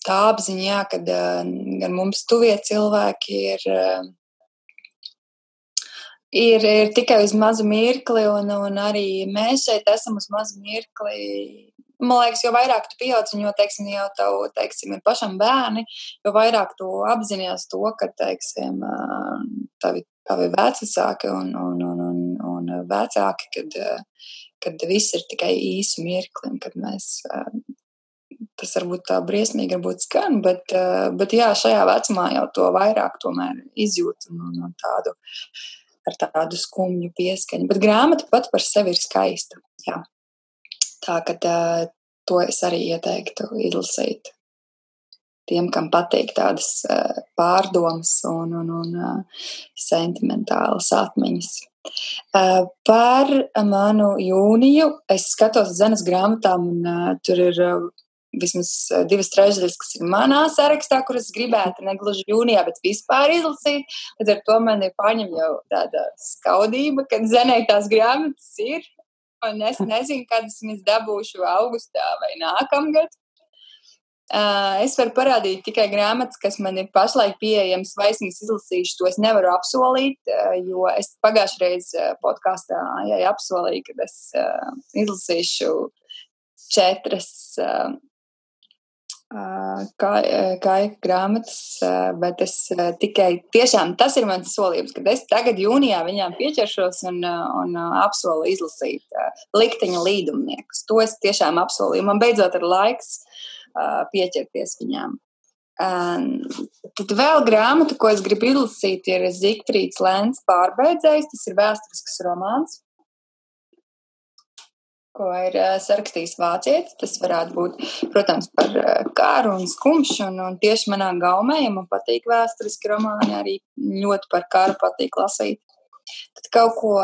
tā apziņa, jā, kad uh, gan mums tuvie cilvēki ir, uh, ir, ir tikai uz mazu mirkli, un, un arī mēs šeit esam uz mazu mirkli. Man liekas, jo vairāk tu pieaug, jo, teiksim, jau tev, teiksim, ir pašam bērni, jo vairāk tu apzinājies to, ka, teiksim, tavi, tavi vecāki un, un, un, un, un vecāki, kad, kad viss ir tikai īsu mirkli, un kad mēs, tas varbūt tā briesmīgi varbūt skan, bet, bet jā, šajā vecumā jau to vairāk tomēr izjūt un, un, un tādu, ar tādu skumju pieskaņu. Bet grāmata pat par sevi ir skaista, jā. Tā ka uh, to es arī ieteiktu izlasīt tiem, kam patīk tādas uh, pārdomas un, un, un uh, sentimentālas atmiņas. Uh, par manu jūniju es skatos zemes grāmatām, un uh, tur ir uh, vismaz divas trešdaļas, kas ir manā sarakstā, kuras gribētu negluži jūnijā, bet vispār izlasīt. Līdz ar to man ir paņem jau tāda skaudība, ka zenē tās grāmatas ir, un es nezinu, kad es viņas dabūšu augustā vai nākamgad. Uh, es varu parādīt tikai grāmatas, kas man ir pašlaik pieejamas, vai es viņas izlasīšu. To es nevaru apsolīt, uh, jo es pagājušajā reizē podkāstā apsolīju, ka es uh, izlasīšu četras uh, kā, kā grāmatas, bet es tikai tiešām tas ir mans solījums, ka es tagad jūnijā viņām pieķeršos un, un apsolu izlasīt likteņa līdumniekus. To es tiešām apsolīju. Man beidzot ir laiks pieķerties viņām. Tad vēl grāmata, ko es gribu izlasīt, ir Zigfrīds Lēns pārbeidzējs. Tas ir vēsturisks romāns ko ir uh, sarakstījis vācietis. Tas varētu būt, protams, par uh, kāru un skumšu, un, tieši manā gaumē, ja man patīk vēsturiski romāni, arī ļoti par karu patīk lasīt. Tad kaut ko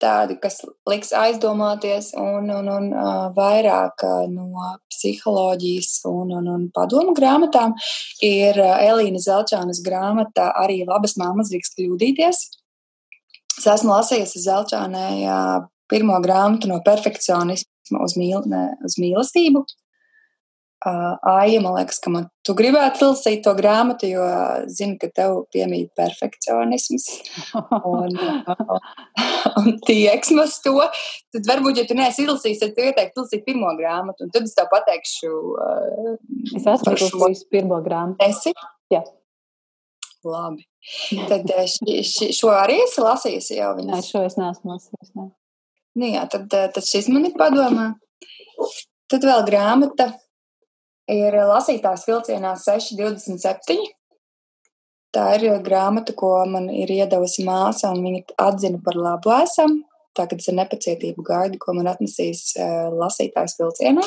tādu, kas liks aizdomāties, un, un, un uh, vairāk uh, no psiholoģijas un, un, un padomu grāmatām, ir uh, Elīna Zelčānas grāmata Arī labas māmas drīkst kļūdīties. Es esmu lasījusi Zelčānai uh, pirmo grāmatu no perfekcionisma uz, mīl, ne, uz mīlestību. Uh, Aija, man liekas, ka man, tu gribētu lasīt to grāmatu, jo zinu, ka tev piemīt perfekcionisms un, un, <laughs> un tieksmas to. Tad varbūt, ja tu neesi izlasījis, tad tu ieteiktu lasīt pirmo grāmatu, un tad es tev pateikšu. Uh, es esmu izlasījis pirmo grāmatu. Esi? Jā. Labi. Tad ši, ši, šo arī esi lasījusi jau viņas? Nē, šo es neesmu lasījusi. Ne. Nu, jā, tad, eh, tad šis man ir padomā. Tad vēl grāmata ir lasītājs vilcienā 627. Tā ir grāmata, ko man ir iedavusi māsa, un viņa atzina par labu esam. Tagad es ar nepacietību gaidu, ko man atnesīs uh, lasītājs vilcienā.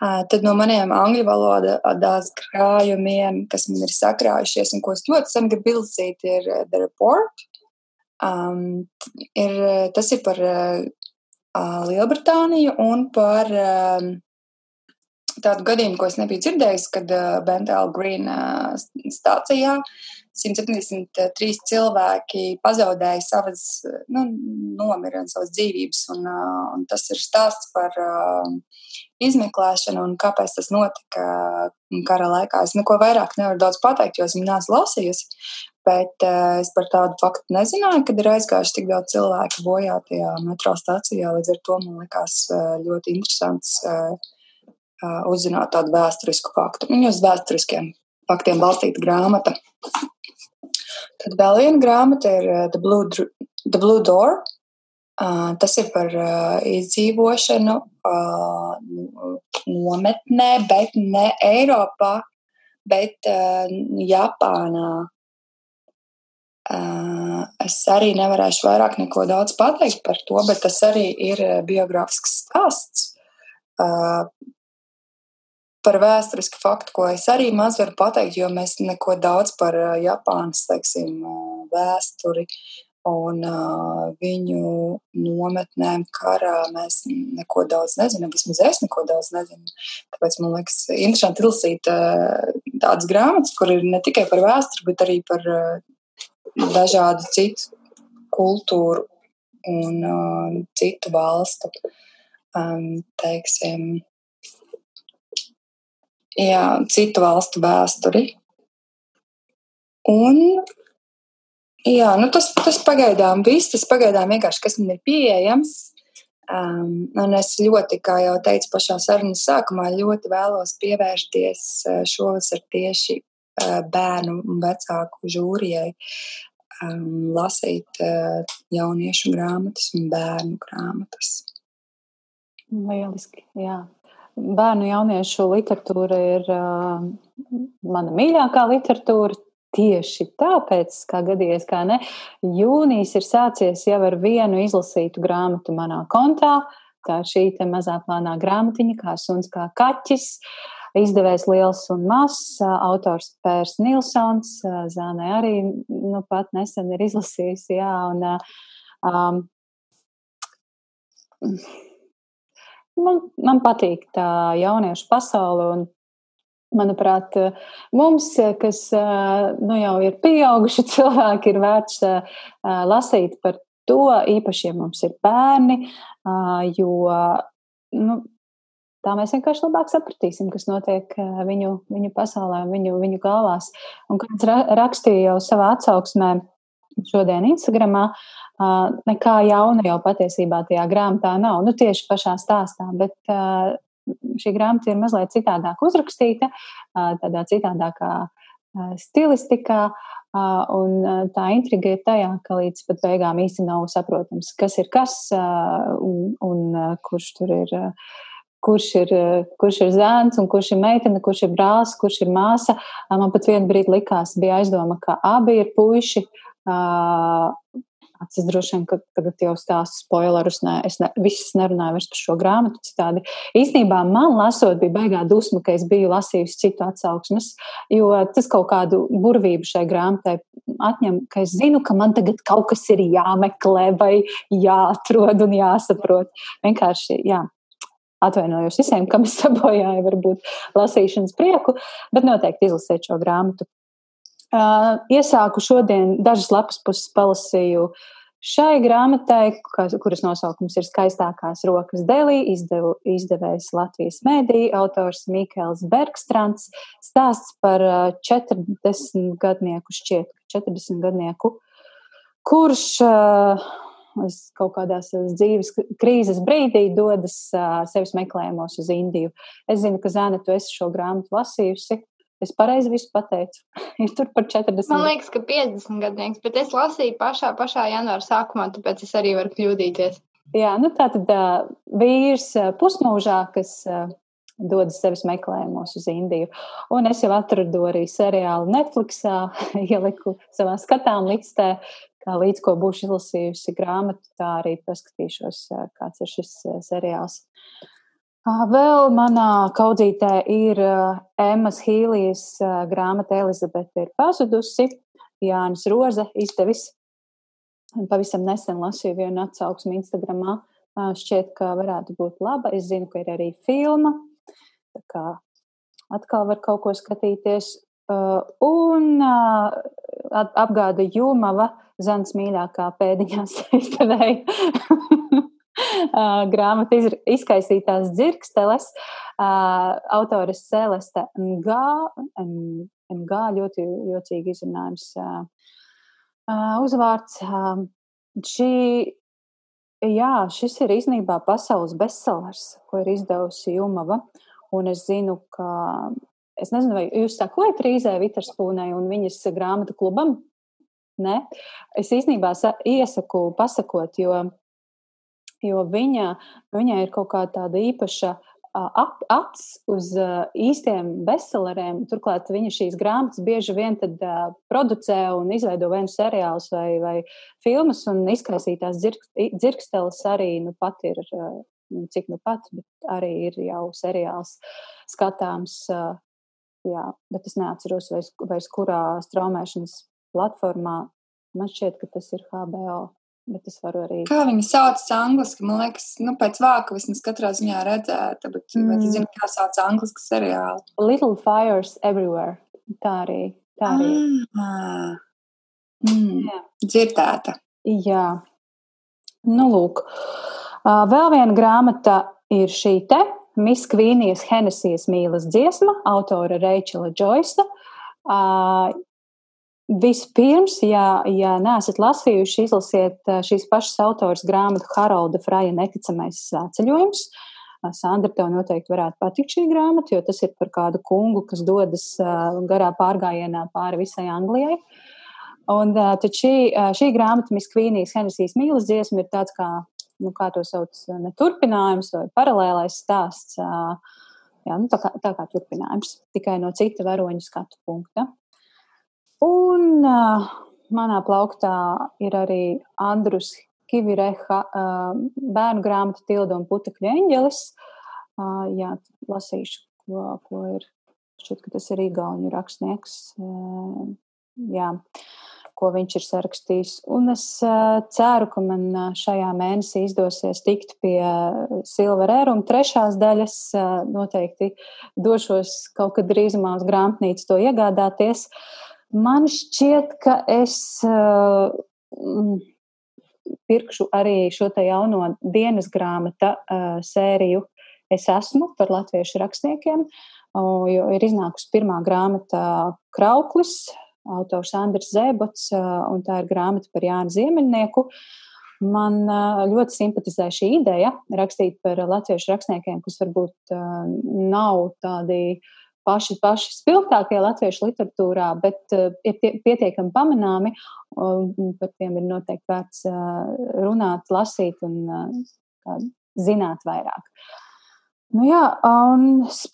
Uh, tad no maniem angļu valodas krājumiem, kas man ir sakrājušies un ko es ļoti sen gribu izlasīt, ir The Report Um, ir, tas ir par uh, Lielbritāniju un par um, tādu gadījumu, ko es nebiju dzirdējis, kad uh, Bentāla Green uh, stācijā 173 cilvēki pazaudēja savas, nu, nomira savas dzīvības, un, uh, un tas ir stāsts par uh, izmeklēšanu un kāpēc tas notika kara laikā. Es neko vairāk nevaru daudz pateikt, jo es viņu neesmu lasījusi, bet uh, es par tādu faktu nezināju, kad ir aizgājuši tik daudz cilvēku bojā tajā metro stācijā. Līdz ar to man likās uh, ļoti interesants uh, uh, uzzināt tādu vēsturisku faktu. Un uz vēsturiskiem faktiem balstīta grāmata. Tad vēl viena grāmata ir The Blue, The Blue Door. Tas ir par izdzīvošanu nometnē, bet ne Eiropā, bet Japānā. Es arī nevarēšu vairāk neko daudz pateikt par to, bet tas arī ir biogrāfisks stāsts par vēsturisku faktu, ko es arī maz varu pateikt, jo mēs neko daudz par Japānas, teiksim, vēsturi un viņu nometnēm karā mēs neko daudz nezinām. Vismaz es neko daudz nezinu. Tāpēc man liekas, interesanti izlasīt uh, tādas grāmatas, kur ir ne tikai par vēsturi, bet arī par dažādu citu kultūru un uh, citu valstu, um, teiksim, jā, citu valstu vēsturi. Un jā, nu tas, tas pagaidām viss, tas pagaidām vienkārši, kas man ir pieejams. Um, un es ļoti, kā jau teicu pašā sarunas sākumā, ļoti vēlos pievērsties šovasar tieši uh, bērnu un vecāku žūrijai, um, lasīt uh, jauniešu grāmatas un bērnu grāmatas. Lieliski, jā bērnu jauniešu literatūra ir uh, mana mīļākā literatūra. Tieši tāpēc, kā gadījies, kā ne, jūnijas ir sācies jau ar vienu izlasītu grāmatu manā kontā. Tā ir šī mazā plānā grāmatiņa, kā suns, kā kaķis. Izdevējs liels un mazs, autors Pērs Nilsons, Zānē arī nu, pat nesen ir izlasījis. Jā, un, um, man, man patīk tā jauniešu pasaule. Un, manuprāt, mums, kas nu, jau ir pieauguši <laughs> cilvēki, ir vērts lasīt par to, īpaši, ja mums ir bērni, jo nu, tā mēs vienkārši labāk sapratīsim, kas notiek viņu, viņu pasaulē, viņu, viņu galvās. Un, kā es rakstīju jau savā atsauksmē šodien Instagramā, nekā jauna jau patiesībā tajā grāmatā nav. Nu, tieši pašā stāstā, bet šī grāmata ir mazliet citādāk uzrakstīta, tādā citādākā stilistikā. Un tā intriga ir tajā, ka līdz pat beigām īsti nav saprotams, kas ir kas un, un kurš tur ir. Kurš ir, kurš ir zēns, un kurš ir meitene, kurš ir brālis, kurš ir māsa. Man pat vienā brīdī likās, bija aizdoma, ka abi ir puiši. Es droši vien, ka tagad jau stāstu spoilerus, nē, es ne, visus nerunāju vairs par šo grāmatu citādi. Īsnībā man lasot bija baigā dusma, ka es biju lasījusi citu atsauksmes, jo tas kaut kādu burvību šai grāmatai atņem, ka es zinu, ka man tagad kaut kas ir jāmeklē vai jāatrod un jāsaprot. Vienkārši, jā, atvainojos visiem, kam es sabojāju, varbūt lasīšanas prieku, bet noteikti izlasiet šo grāmatu. Uh, iesāku šodien dažas lapas puses palasīju šai grāmatai, kuras nosaukums ir Skaistākās rokas Delī, izdevu, izdevējs Latvijas mēdī, autors Mikēls Bergstrands, stāsts par 40 gadnieku, šķiet, 40 gadnieku, kurš uh, kaut kādā savas dzīves krīzes brīdī dodas uh, sevis meklējumos uz Indiju. Es zinu, ka Zēna, tu esi šo grāmatu lasījusi. Es pareizi visu pateicu. <laughs> Ir tur par 40. Man liekas, ka 50 gadnieks, bet es lasīju pašā, pašā janvāra sākumā, tāpēc es arī varu kļūdīties. Jā, nu tā tad uh, vīrs pusmūžā, kas dodas sevis meklējumos uz Indiju. Un es jau atradu arī seriālu Netflixā, <laughs> ieliku savā skatām listē, kā līdz ko būšu izlasījusi grāmatu, tā arī paskatīšos, kāds ir šis seriāls. Vēl manā kaudzītē ir Emmas Hīlijas grāmata Elizabete ir pazudusi. Jānis Roze izdevis. Pavisam nesen lasīju vienu atsauksmi Instagramā. Šķiet, ka varētu būt laba. Es zinu, ka ir arī filma. Tā kā atkal var kaut ko skatīties. Un apgāda Jūmava, Zans mīļākā pēdiņās <laughs> izdevēja. grāmata izkaisītās dzirksteles, autores Celeste Ngā, Ngā ļoti jocīgi izrunājums uzvārds. Šī, jā, šis ir īstenībā pasaules bestsellers, ko ir izdevusi Jumava, un es zinu, ka, es nezinu, vai jūs sakojat Rīzē Viterspūnai un viņas grāmatu klubam? Ne? Es īstenībā iesaku pasakot, jo jo viņa, viņai ir kaut kā tāda īpaša ap, acs uz īstiem bestselleriem. Turklāt viņa šīs grāmatas bieži vien tad, producē un izveido vai nu seriālus vai, vai filmas, un izkaisītās dzirksteles arī nu, pat ir, uh, cik nu pat, bet arī ir jau seriāls skatāms. Uh, jā, bet es neatceros vairs, vairs kurā straumēšanas platformā. Man šķiet, ka tas ir HBO. Bet es varu arī. Kā viņi sauc angliski? Man liekas, nu, pēc vāka vismaz katrā ziņā redzēta, bet mm. tu zini, kā sauc angliski seriāli? Little Fires Everywhere. Tā arī. Tā arī. Ah. Mm. Dzirdēta. Jā. Nu, lūk. Vēl viena grāmata ir šī te. Miss Kvīnijas Henesijas mīlas dziesma, autore Reičela Džoisa. Vispirms, ja, ja neesat lasījuši, izlasiet šīs pašas autors grāmatu Harolda Fraja Neticamais ceļojums. Sandra, tev noteikti varētu patikt šī grāmata, jo tas ir par kādu kungu, kas dodas garā pārgājienā pāri visai Anglijai. Un tad šī, šī grāmata, Miskvīnijas Henesijas mīlas dziesma, ir tāds kā, nu, kā to sauc, ne turpinājums vai paralēlais stāsts. Jā, nu, tā, kā, tā kā turpinājums, tikai no cita varoņa skatu punkta. Un uh, manā plauktā ir arī Andrus Kivireha uh, bērnu grāmata Tilda un Putekļu eņģelis. Uh, jā, lasīšu, ko, ko ir. Šķiet, ka tas ir Igauņu rakstnieks. Uh, jā, ko viņš ir sarakstījis. Un es uh, ceru, ka man šajā mēnesī izdosies tikt pie Silver Ēruma trešās daļas. Noteikti došos kaut kad drīzumā uz grāmatnīcu to iegādāties. Man šķiet, ka es uh, pirkšu arī šo te jauno dienas grāmata sēriju. Es esmu par latviešu rakstniekiem, jo ir iznākusi pirmā grāmata Krauklis, autors Andris Zēbots, uh, un tā ir grāmata par Jānu Ziemeļnieku. Man uh, ļoti simpatizē šī ideja rakstīt par latviešu rakstniekiem, kas varbūt uh, nav tādi uh, paši, paši spilgtākie latviešu literatūrā, bet uh, ir tie, pietiekami pamanāmi. Uh, par tiem ir noteikti vērts uh, runāt, lasīt un uh, zināt vairāk. Nu jā, un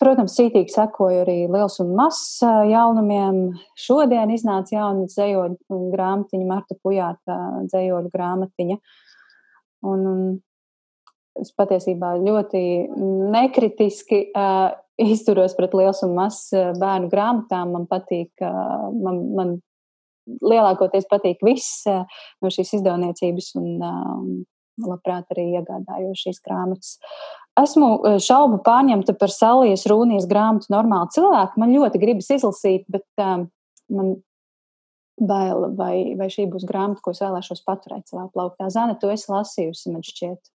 protams, cītīgi sekoju arī liels un mazs jaunumiem. Šodien iznāca jauna dzējoļu grāmatiņa, Marta Pujāta dzējoļu grāmatiņa. Un, un es patiesībā ļoti nekritiski uh, izturos pret liels un mazs bērnu grāmatām. Man patīk, eh, man, man lielākoties patīk viss eh, no šīs izdevniecības un labprāt arī iegādājos šīs grāmatas. Esmu šaubu pārņemta par Salijas Rūnijas grāmatu normālu cilvēku. Man ļoti gribas izlasīt, bet um, man bail, vai, vai šī būs grāmata, ko es vēlēšos paturēt savā plauktā. Zana, tu esi lasījusi, man šķiet.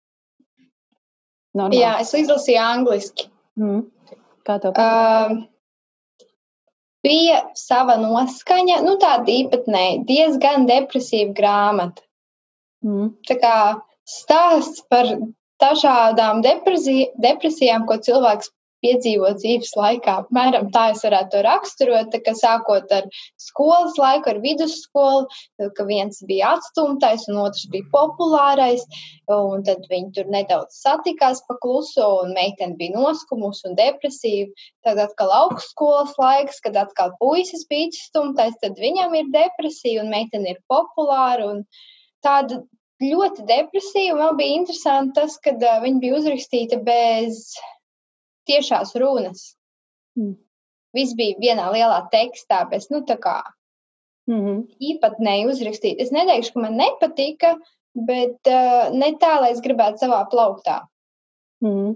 Normāli. Jā, es izlasīju angliski. Mm. Kā tev patīk? Uh, bija sava noskaņa, nu tāda īpatnēja, diezgan depresīva grāmata. Mm. Tā kā stāsts par dažādām depresijām, ko cilvēks piedzīvot dzīves laikā. Apmēram tā es varētu to raksturot, ka sākot ar skolas laiku, ar vidusskolu, ka viens bija atstumtais un otrs bija populārais, un tad viņi tur nedaudz satikās pa kluso, un meitene bija noskumusi un depresīva. Tad atkal augstskolas laiks, kad atkal puisis bija atstumtais, tad viņam ir depresija un meitene ir populāra. Tāda ļoti depresīva. Man bija interesanti tas, ka uh, viņa bija uzrakstīta bez tiešās runas. Mm. Viss bija vienā lielā tekstā, bez nu, tā kā mm -hmm. īpatnēji uzrakstīt. Es neteikšu, ka man nepatika, bet uh, ne tā, lai es gribētu savā plauktā. Mm.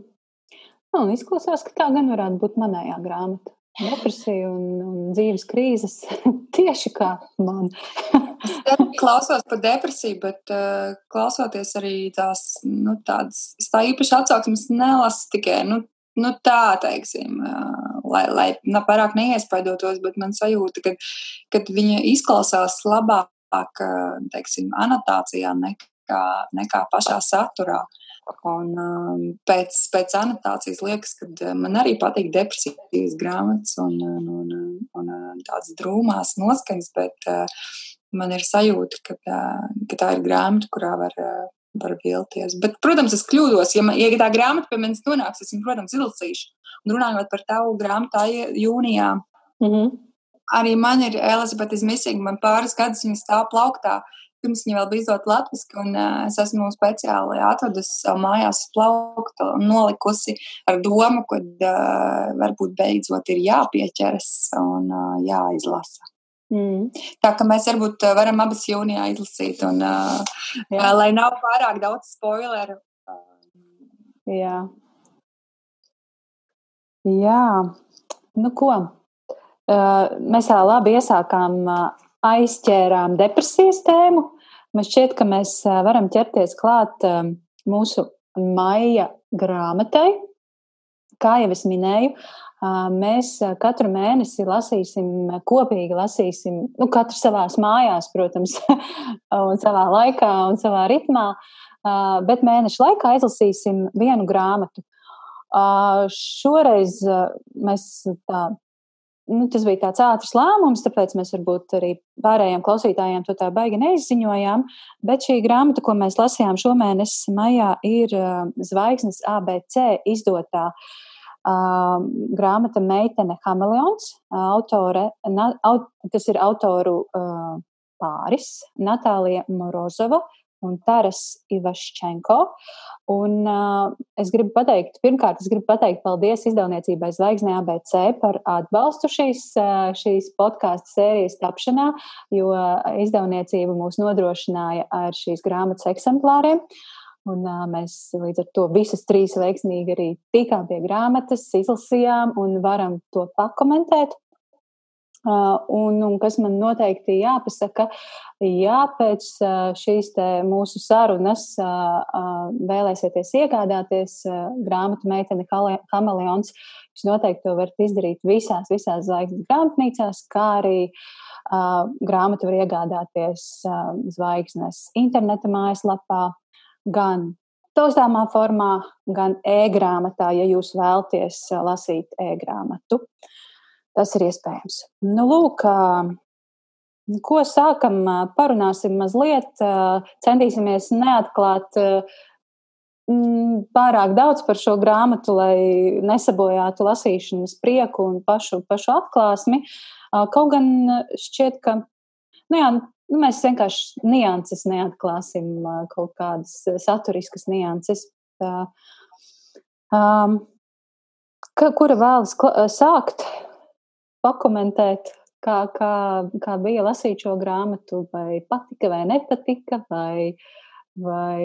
Nu, izklausās, ka tā gan varētu būt manējā grāmata. Depresija un, un dzīves krīzes <laughs> tieši kā man. es klausos par depresiju, bet uh, klausoties arī tās, nu, tādas, tā īpaši atsauksmes nelasu tikai, nu, nu, tā, teiksim, lai, lai ne pārāk neiespaidotos, bet man sajūta, ka, kad viņa izklausās labāk, teiksim, anotācijā nekā, nekā pašā saturā. Un, um, pēc, pēc anotācijas liekas, ka man arī patīk depresīvas grāmatas un, un, un, un, tādas drūmās noskaņas, bet uh, man ir sajūta, ka, uh, ka tā ir grāmata, kurā var uh, var vilties. Bet, protams, es kļūdos. Ja, man, ja tā grāmata pie manis nonāks, es viņu, protams, izlasīšu. Un runājot par tavu grāmatu jūnijā, mm -hmm. arī man ir Elizabete Izmisīga, man pāris gadus viņa stāv plauktā. Pirms viņa vēl bija izdota latviešu, un es esmu speciāli atvedusi savu mājās plauktu un nolikusi ar domu, ka uh, varbūt beidzot ir jāpieķeras un uh, jāizlasa. Mm. Tā kā mēs varbūt varam abas jūnijā izlasīt, un uh, Jā. lai nav pārāk daudz spoileru. Jā. Jā, nu ko? Uh, mēs tā labi iesākām, uh, aizķērām depresijas tēmu. Man šķiet, ka mēs varam ķerties klāt mūsu maija grāmatai. Kā jau es minēju, Mēs katru mēnesi lasīsim, kopīgi lasīsim, nu, katrs savā mājās, protams, <laughs> un savā laikā un savā ritmā, bet mēneša laikā izlasīsim vienu grāmatu. Šoreiz mēs tā nu, tas bija tāds ātrs lēmums, tāpēc mēs varbūt arī pārējiem klausītājiem to tā baigi neizziņojām. Bet šī grāmata, ko mēs lasījām šomēnes maijā, ir Zvaigznes ABC izdotā uh, grāmata Meitene Hameleons, autore, na, aut, tas ir autoru uh, pāris, Natālija Morozova un Taras Ivaščenko. Un uh, es gribu pateikt, pirmkārt, es gribu pateikt paldies izdevniecībai Zvaigznē ABC par atbalstu šīs, šīs podkāstu sērijas tapšanā, jo izdevniecība mūs nodrošināja ar šīs grāmatas eksemplāriem. Un, uh, mēs līdz ar to visas trīs veiksmīgi arī tikām pie grāmatas, izlasījām un varam to pakomentēt. Uh, un, un kas man noteikti jāpasaka, ja pēc uh, šīs mūsu sarunas uh, uh, vēlēsieties iegādāties uh, grāmatu meiteni Kameleons, jūs noteikti to varat izdarīt visās, visās zvaigznes grāmatnīcās, kā arī uh, grāmatu var iegādāties uh, zvaigznes interneta mājaslapā gan taustāmā formā, gan e-grāmatā, ja jūs vēlaties lasīt e-grāmatu. Tas ir iespējams. Nu, lūk, ko sākam, parunāsim mazliet, centīsimies neatklāt pārāk daudz par šo grāmatu, lai nesabojātu lasīšanas prieku un pašu, pašu atklāsmi. Kaut gan šķiet, ka nu jā, Nu, mēs vienkārši nianses neatklāsim, kaut kādas saturiskas nianses. Tā, um, kura vēlas sākt, pakomentēt, kā, kā, kā bija lasīt šo grāmatu, vai patika vai nepatika, vai, vai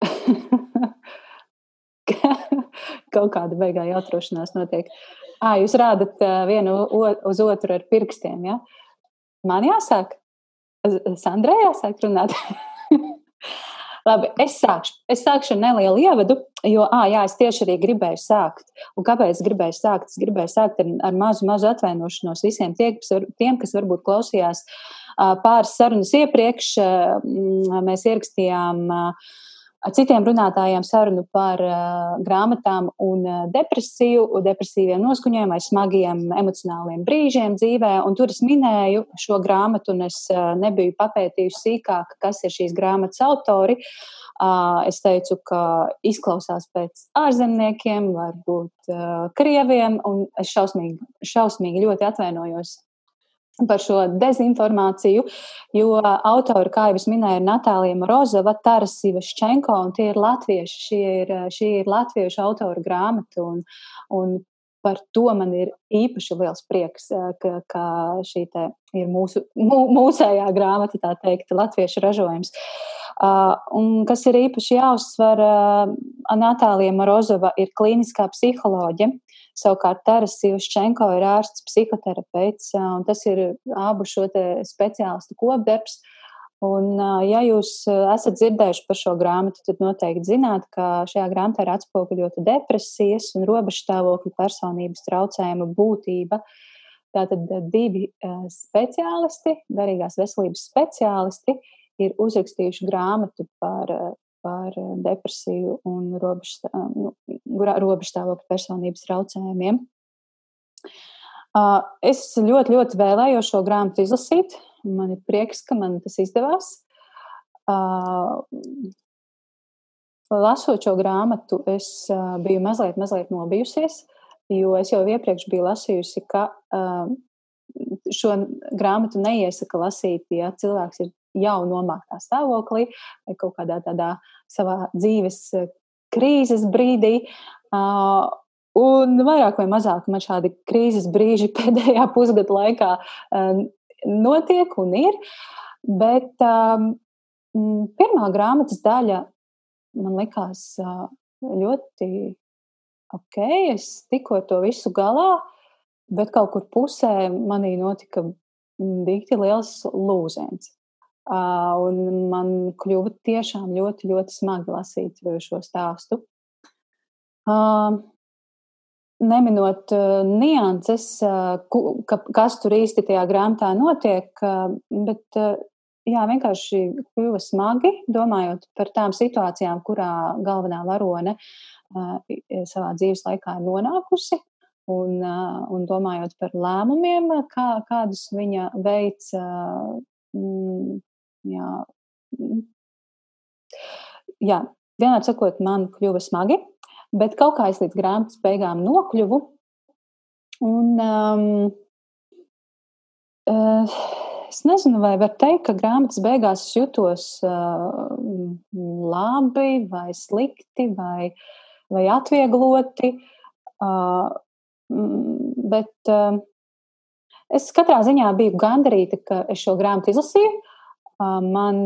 <laughs> kaut kāda beigā jautrošanās notiek. À, jūs rādat vienu uz otru ar pirkstiem, ja? Man jāsāk? Sandrai jāsāk runāt. <laughs> Labi, es sākšu. Es sākšu ar nelielu ievadu, jo, ah, jā, es tieši arī gribēju sākt. Un kāpēc es gribēju sākt? Es gribēju sākt ar, ar mazu, mazu atvainošanos visiem kas, tiem, kas varbūt klausījās pāris sarunas iepriekš. Mēs ierakstījām uh, citiem runātājiem sarunu par uh, grāmatām un depresiju, depresīviem noskuņiem vai smagiem emocionāliem brīžiem dzīvē. Un tur es minēju šo grāmatu, un es uh, nebiju papētījusi sīkāk, kas ir šīs grāmatas autori. Uh, es teicu, ka izklausās pēc ārzemniekiem, varbūt krieviem, un es šausmīgi, šausmīgi ļoti atvainojos par šo dezinformāciju, jo autori, kā jau minēju, ir Natālija Morozova, Taras Ivaščenko, un tie ir latvieši, šie ir, šie ir latviešu autoru grāmatu, un, un par to man ir īpaši liels prieks, ka, ka šī ir mūsu, mū, mūsējā grāmata, tā teikt, latviešu ražojums. Uh, un kas ir īpaši jāuzsver, uh, Natālija Morozova ir klīniskā psiholoģija, Savukārt Taras Ivščenko ir ārsts, psihoterapeits, un tas ir abu šo speciālistu kopdarbs. Un, ja jūs esat dzirdējuši par šo grāmatu, tad noteikti zināt, ka šajā grāmatā ir atspoguļota depresijas un robežstāvokļa personības traucējuma būtība. Tātad divi speciālisti, garīgās veselības speciālisti, ir uzrakstījuši grāmatu par par depresiju un nu, robežstāvokļa personības traucējumiem. Es ļoti, ļoti vēlējos šo grāmatu izlasīt. Man ir prieks, ka man tas izdevās. lasot šo grāmatu, es biju mazliet, mazliet nobijusies, jo es jau iepriekš biju lasījusi, ka šo grāmatu neiesaka lasīt, ja cilvēks ir jau nomāktā stāvoklī vai kaut kādā tādā savā dzīves krīzes brīdī. Un vairāk vai mazāk man šādi krīzes brīži <laughs> pēdējā pusgada laikā notiek un ir. Bet um, pirmā grāmatas daļa man likās uh, ļoti ok. Es tikko to visu galā, bet kaut kur pusē manī notika dikti liels lūziens. Uh, un man kļuva tiešām ļoti, ļoti smagi lasīt šo stāstu. Uh, neminot uh, nianses, uh, ka, kas tur īsti tajā grāmatā notiek, uh, bet jā, vienkārši kļuva smagi, domājot par tām situācijām, kurā galvenā varone savā dzīves laikā ir nonākusi. Un, un domājot par lēmumiem, kā, kādus viņa veids, mm, jā, mm. jā, vienādi sakot, man kļuva smagi. Bet kaut kā es līdz grāmatas beigām nokļuvu. Un, um, uh, es nezinu, vai var teikt, ka grāmatas beigās es jutos uh, labi vai slikti vai, vai atviegloti. Uh, bet uh, es katrā ziņā biju gandarīta, ka es šo grāmatu izlasīju. Man,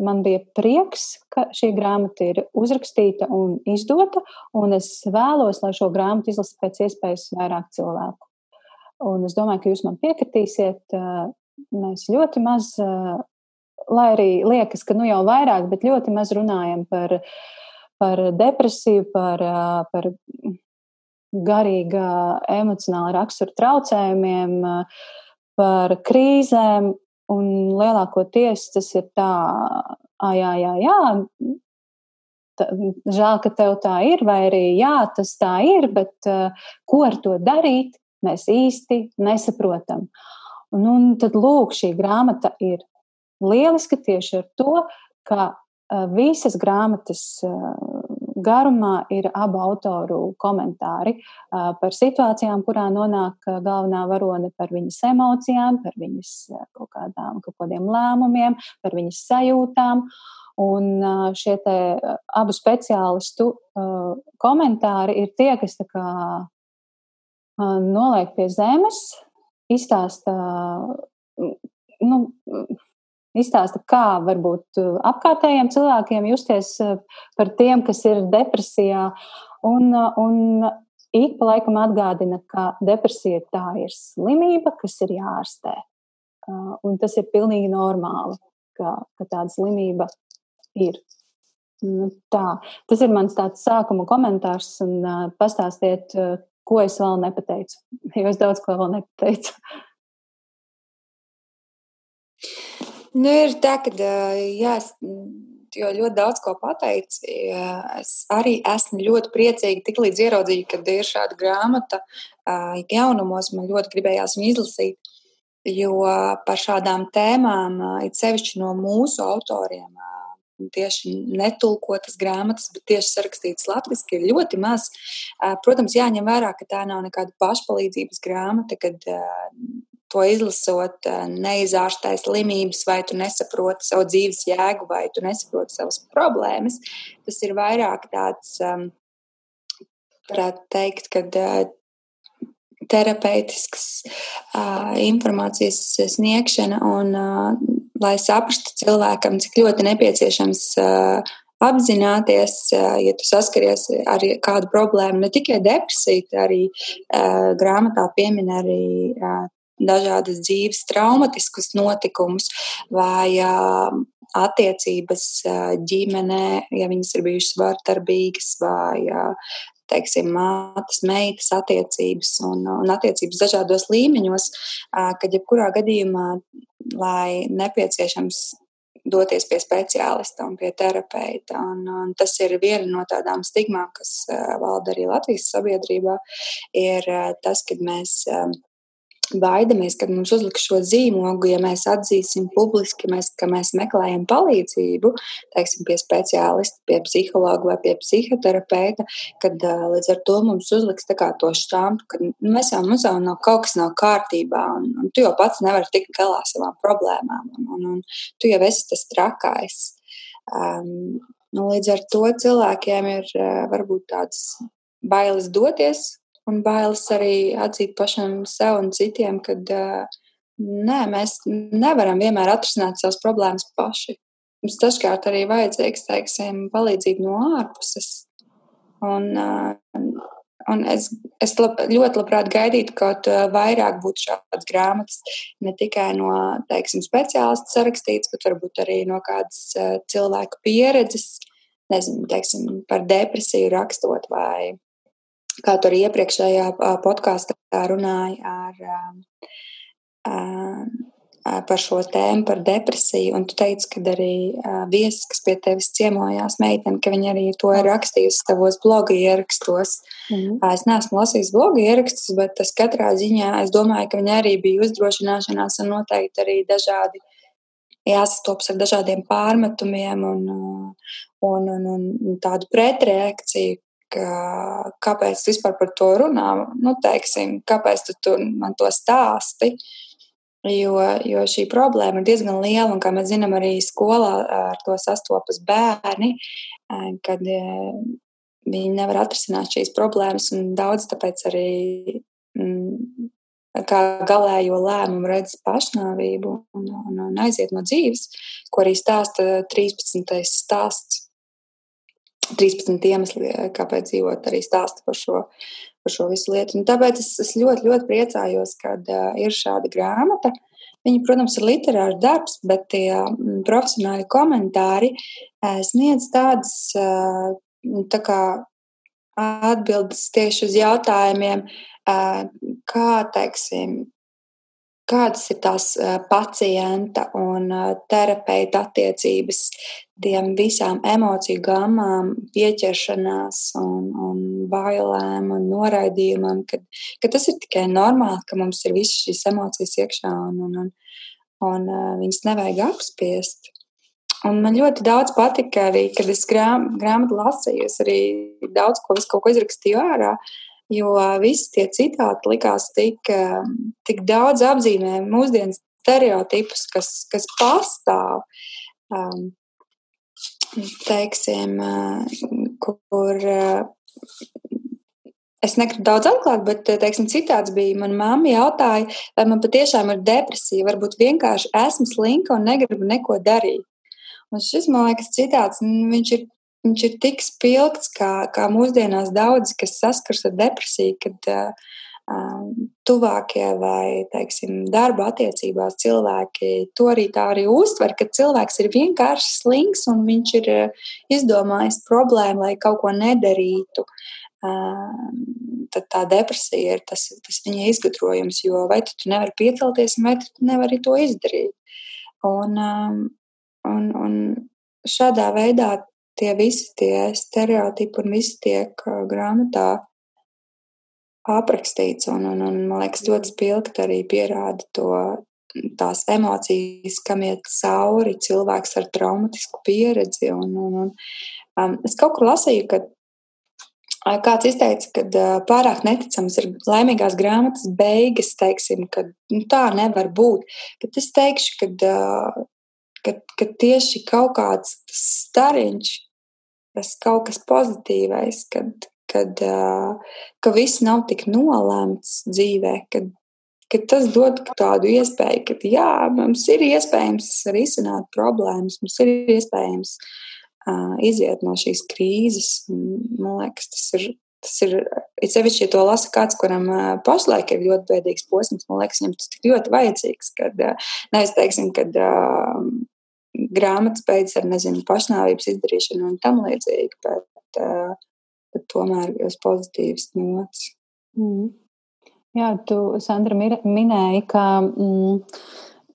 man bija prieks, ka šī grāmata ir uzrakstīta un izdota, un es vēlos, lai šo grāmatu izlasa pēc iespējas vairāk cilvēku. Un es domāju, ka jūs man piekritīsiet. Mēs ļoti maz, lai arī liekas, ka nu jau vairāk, bet ļoti maz runājam par, par depresiju, par, par garīgā, emocionāla rakstura traucējumiem, par krīzēm Un lielākoties tas ir tā, ah, jā, jā, jā. Tā, žēl, ka tev tā ir, vai arī jā, tas tā ir, bet uh, ko ar to darīt, mēs īsti nesaprotam. Un, un tad lūk, šī grāmata ir lieliska tieši ar to, ka uh, visas grāmatas uh, garumā ir abu autoru komentāri par situācijām, kurā nonāk galvenā varone, par viņas emocijām, par viņas kaut, kādām, kaut kādiem lēmumiem, par viņas sajūtām. Un šie abu speciālistu komentāri ir tie, kas kā, noliek pie zemes, izstāsta nu, izstāsta, kā varbūt uh, apkārtējiem cilvēkiem justies uh, par tiem, kas ir depresijā. Un, uh, un ik pa laikam atgādina, ka depresija tā ir slimība, kas ir jārastē. Un tas ir pilnīgi normāli, ka, ka tāda slimība ir. Nu, tā. Tas ir mans tāds sākuma komentārs, un uh, pastāstiet, uh, ko es vēl nepateicu. Jo es daudz ko vēl nepateicu. <laughs> Nu, ir tā, ka jā, es jau ļoti daudz ko pateicu. Es arī esmu ļoti priecīga, tik līdz ieraudzīju, ka ir šāda grāmata jaunumos. Man ļoti gribējās viņu izlasīt, jo par šādām tēmām, it sevišķi no mūsu autoriem, tieši netulkotas grāmatas, bet tieši sarakstītas latviešu, ir ļoti maz. Protams, jāņem vērā, ka tā nav nekāda pašpalīdzības grāmata, kad to izlasot, eh, neizārstē slimības, vai tu nesaproti savu dzīves jēgu, vai tu nesaproti savas problēmas. Tas ir vairāk tāds, ehm, varētu teikt, kad eh, terapeitisks uh, informācijas sniegšana un lai saprastu cilvēkam, cik ļoti nepieciešams apzināties, ja tu saskaries ar kādu problēmu, ne tikai depresiju, arī uh, grāmatā piemin arī uh, dažādas dzīves traumatiskus notikumus vai attiecības ģimenē, ja viņas ir bijušas vardarbīgas vai teiksim, mātes, meitas attiecības un, un attiecības dažādos līmeņos, kad jebkurā gadījumā, lai nepieciešams doties pie speciālista un pie terapeita. Un, un tas ir viena no tādām stigmām, kas valda arī Latvijas sabiedrībā, ir tas, ka mēs baidamies, kad mums uzliks šo zīmogu, ja mēs atzīsim publiski, mēs, ka mēs meklējam palīdzību, teiksim, pie speciālista, pie psihologa vai pie psihoterapeita, kad līdz ar to mums uzliks to štampu, ka nu, mēs jau mums jau nav, kaut kas nav kārtībā, un, un tu jau pats nevari tikt galā savām problēmām, un, un, un tu jau esi tas trakais. Um, nu, līdz ar to cilvēkiem ir varbūt tādas bailes doties un bailes arī atzīt pašam sev un citiem, ka nē, mēs nevaram vienmēr atrisināt savas problēmas paši. Mums dažkārt arī vajadzīgs, teiksim, palīdzība no ārpuses. Un, un es, es lab, ļoti labprāt gaidītu, kaut vairāk būtu šādas grāmatas, ne tikai no, teiksim, speciālistu sarakstīts, bet varbūt arī no kādas cilvēku pieredzes, nezinu, teiksim, par depresiju rakstot vai kā tur iepriekšējā podkāstā runāja ar, par šo tēmu, par depresiju. Un tu teici, ka arī viesis, kas pie tevis ciemojās, meitene, ka viņa arī to ir rakstījusi savos bloga ierakstos. Mm. Es neesmu lasījis bloga ierakstus, bet tas katrā ziņā es domāju, ka viņa arī bija uzdrošināšanās un noteikti arī dažādi jāsastopas ar dažādiem pārmetumiem un, un, un, un tādu pretreakciju, ka, kāpēc tu vispār par to runā, nu, teiksim, kāpēc tu, tu man to stāsti. Jo, jo šī problēma ir diezgan liela, un kā mēs zinām, arī skolā ar to sastopas bērni, kad viņi nevar atrisināt šīs problēmas, un daudz tāpēc arī mm, kā galējo lēmumu redz pašnāvību un, un, un aiziet no dzīves, ko arī stāsta 13. stāsts 13 iemesli, eh, kāpēc dzīvot, arī stāsta par šo, par šo visu lietu. Un tāpēc es, es ļoti, ļoti priecājos, ka uh, ir šāda grāmata. Viņa, protams, ir literārs darbs, bet tie mm, profesionāli komentāri uh, sniedz tādas uh, tā kā atbildes tieši uz jautājumiem, uh, kā, teiksim, kādas ir tās pacienta un terapeita attiecības, tiem visām emociju gammām, pieķeršanās un, un bailēm un noraidījumam, ka, ka tas ir tikai normāli, ka mums ir visas šīs emocijas iekšā un, un, un, un viņas nevajag apspiest. Un man ļoti daudz patika arī, kad es grām, grāmatu lasīju, es arī daudz ko, ko izrakstīju ārā. Uh, jo visi tie citāti likās tik, um, tik daudz apzīmē mūsdienu stereotipus, kas, kas pastāv. Um, teiksim, uh, kur es negribu daudz atklāt, bet teiksim, citāds bija, man mamma jautāja, vai man patiešām ir depresija, varbūt vienkārši esmu slinka un negribu neko darīt. Un šis, man liekas, citāts, viņš ir viņš ir tik spilgts, kā, kā mūsdienās daudzi, kas saskars ar depresiju, kad uh, tuvākie vai, teiksim, darba attiecībās cilvēki to arī tā arī uztver, ka cilvēks ir vienkārši slings un viņš ir izdomājis problēmu, lai kaut ko nedarītu. Tad tā depresija ir tas, tas viņa izgudrojums, jo vai tu, tu nevari piecelties, vai tu nevari to izdarīt. Un, un, un šādā veidā tie visi tie stereotipi un viss tiek grāmatā aprakstīts. Un, un, un, man liekas, ļoti spilgti arī pierāda to, tās emocijas, kam iet cauri cilvēks ar traumatisku pieredzi. Un, un, un, um, es kaut kur lasīju, ka Kāds izteica, ka uh, pārāk neticams ir laimīgās grāmatas beigas, teiksim, ka nu, tā nevar būt. Bet es teikšu, ka, uh, ka, ka tieši kaut kāds stariņš, tas kaut kas pozitīvais, kad, kad, ka viss nav tik nolēmts dzīvē, kad, kad tas dod tādu iespēju, ka jā, mums ir iespējams risināt problēmas, mums ir iespējams uh, iziet no šīs krīzes. Man liekas, tas ir. Tas ir it sevišķi, ja to lasa kāds, kuram uh, pašlaik ir ļoti bēdīgs posms. Man liekas, viņam tas tik ļoti vajadzīgs, kad uh, nevis teiksim, kad grāmatas beidzas ar, nezinu, pašnāvības izdarīšanu un tam līdzīgi, bet, uh, bet tomēr uz pozitīvas nots. Mm. Jā, tu, Sandra, minēji, ka mm,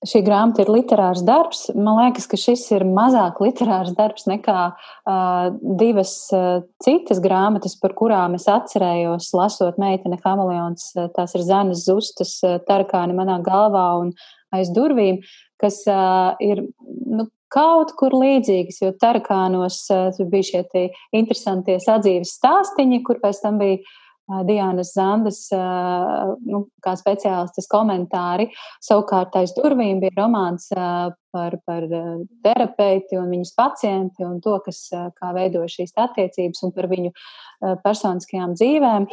šī grāmata ir literārs darbs. Man liekas, ka šis ir mazāk literārs darbs nekā uh, divas uh, citas grāmatas, par kurām es atcerējos, lasot meitene Hameleons. Tās ir Zanes Zustas, uh, Tarakāni manā galvā un aiz durvīm, kas uh, ir nu, kaut kur līdzīgas, jo Tarakānos uh, bija šie interesantie sadzīves stāstiņi, kur pēc tam bija Diānas Zandas, nu, kā speciālistas komentāri. Savukārt aiz durvīm bija romāns par, par terapeitu un viņas pacienti un to, kas, kā veido šīs attiecības un par viņu personiskajām dzīvēm.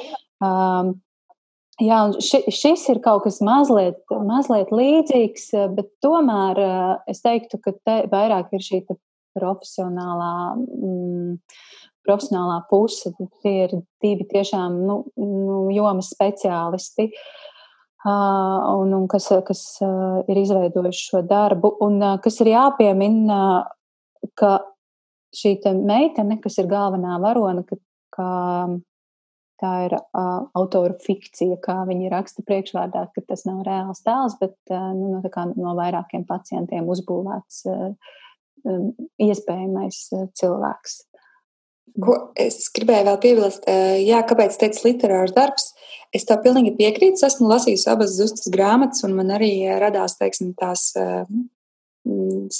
Jā, ši, šis ir kaut kas mazliet, mazliet līdzīgs, bet tomēr es teiktu, ka te vairāk ir šī profesionālā mm, profesionālā puse. Tie ir divi tiešām nu, nu, jomas speciālisti. Uh, un, un kas, kas uh, ir izveidojuši šo darbu, un uh, kas ir jāpiemina, ka šī meitene, kas ir galvenā varone, ka, ka tā ir uh, autora fikcija, kā viņi raksta priekšvārdā, ka tas nav reāls tēls, bet uh, nu, no, no vairākiem pacientiem uzbūvēts uh, iespējamais cilvēks. Ko es gribēju vēl piebilst, jā, kāpēc teicu literārs darbs. Es tev pilnīgi piekrītu. Es esmu lasījusi abas zustas grāmatas, un man arī radās teiksim, tās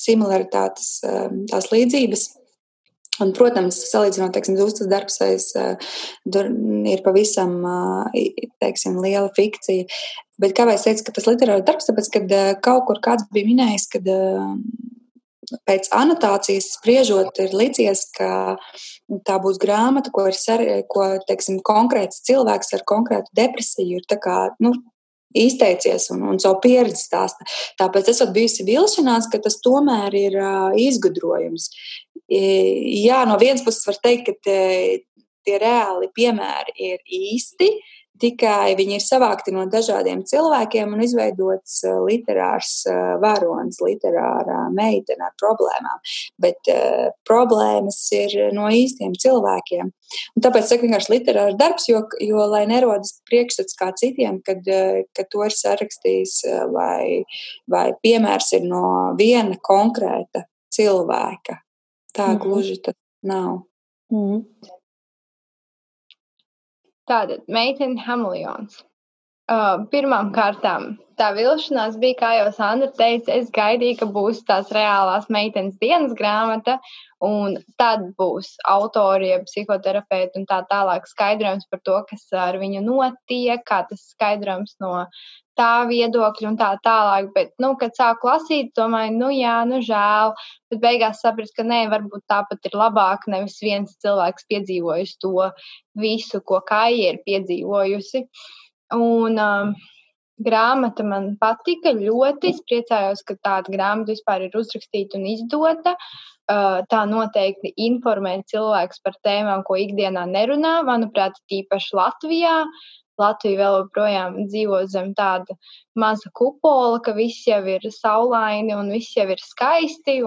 similaritātes, tās līdzības. Un, protams, salīdzinot, teiksim, zustas darbs, es, ir pavisam teiksim, liela fikcija. Bet kāpēc teicu, ka tas literārs darbs, tāpēc, kad kaut kur kāds bija minējis, ka pēc anotācijas spriežot, ir licies, ka tā būs grāmata, ko, ir, ko teiksim, konkrēts cilvēks ar konkrētu depresiju ir kā, nu, izteicies un, un savu pieredzi stāsta. Tāpēc es esmu bijusi vilšanās, ka tas tomēr ir uh, izgudrojums. Jā, no vienas puses var teikt, ka te, tie reāli piemēri ir īsti, tikai viņi ir savākti no dažādiem cilvēkiem un izveidots eh, literārs eh, varonis, literārā meitene ar problēmām. Bet uh, problēmas ir no īstiem cilvēkiem. Un tāpēc es saku vienkārši literārs darbs, jo, jo lai nerodas priekšstats kā citiem, kad, kad to ir sarakstījis vai, vai piemērs ir no viena konkrēta cilvēka. Tā mm -hmm. gluži tas nav. Mm -hmm. Tātad, meitene Hamilions. Uh, pirmām kārtām tā vilšanās bija, kā jau Sandra teica, es gaidīju, ka būs tās reālās meitenes dienas grāmata, un tad būs autori, psihoterapeiti un tā tālāk skaidrojums par to, kas ar viņu notiek, kā tas skaidrojums no tā viedokļa un tā tālāk. Bet, nu, kad sāku lasīt, domāju, nu, jā, nu, žēl. Bet beigās sapratu, ka nē, varbūt tāpat ir labāk. Nevis viens cilvēks piedzīvojis to visu, ko Kaija ir piedzīvojusi. Un, um, grāmata man patika ļoti. Es priecājos, ka tāda grāmata vispār ir uzrakstīta un izdota. Uh, tā noteikti informē cilvēks par tēmām, ko ikdienā nerunā. Manuprāt, tīpaši Latvijā. Latvija vēl joprojām dzīvo zem tāda maza kupola, ka viss jau ir saulaini un viss jau ir skaisti.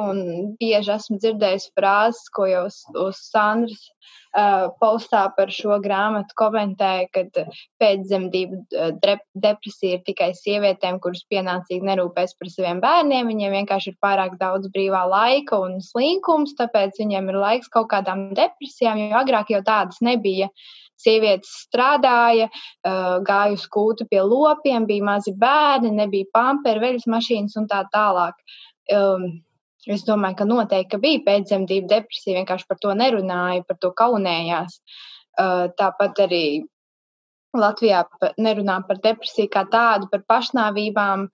Bieži esmu dzirdējusi frāzes, ko jau uz, uz Sandras uh, postā par šo grāmatu komentēja, ka pēcdzemdību uh, depresija ir tikai sievietēm, kuras pienācīgi nerūpēs par saviem bērniem. Viņiem vienkārši ir pārāk daudz brīvā laika un slinkums, tāpēc viņiem ir laiks kaut kādām depresijām, jo agrāk jau tādas nebija. Sievietes strādāja, gāja uz kūtu pie lopiem, bija mazi bērni, nebija pamperi, veļas mašīnas un tā tālāk. Es domāju, ka noteikti ka bija pēcdzemdību depresija, vienkārši par to nerunāja, par to kaunējās. Tāpat arī Latvijā nerunā par depresiju kā tādu, par pašnāvībām,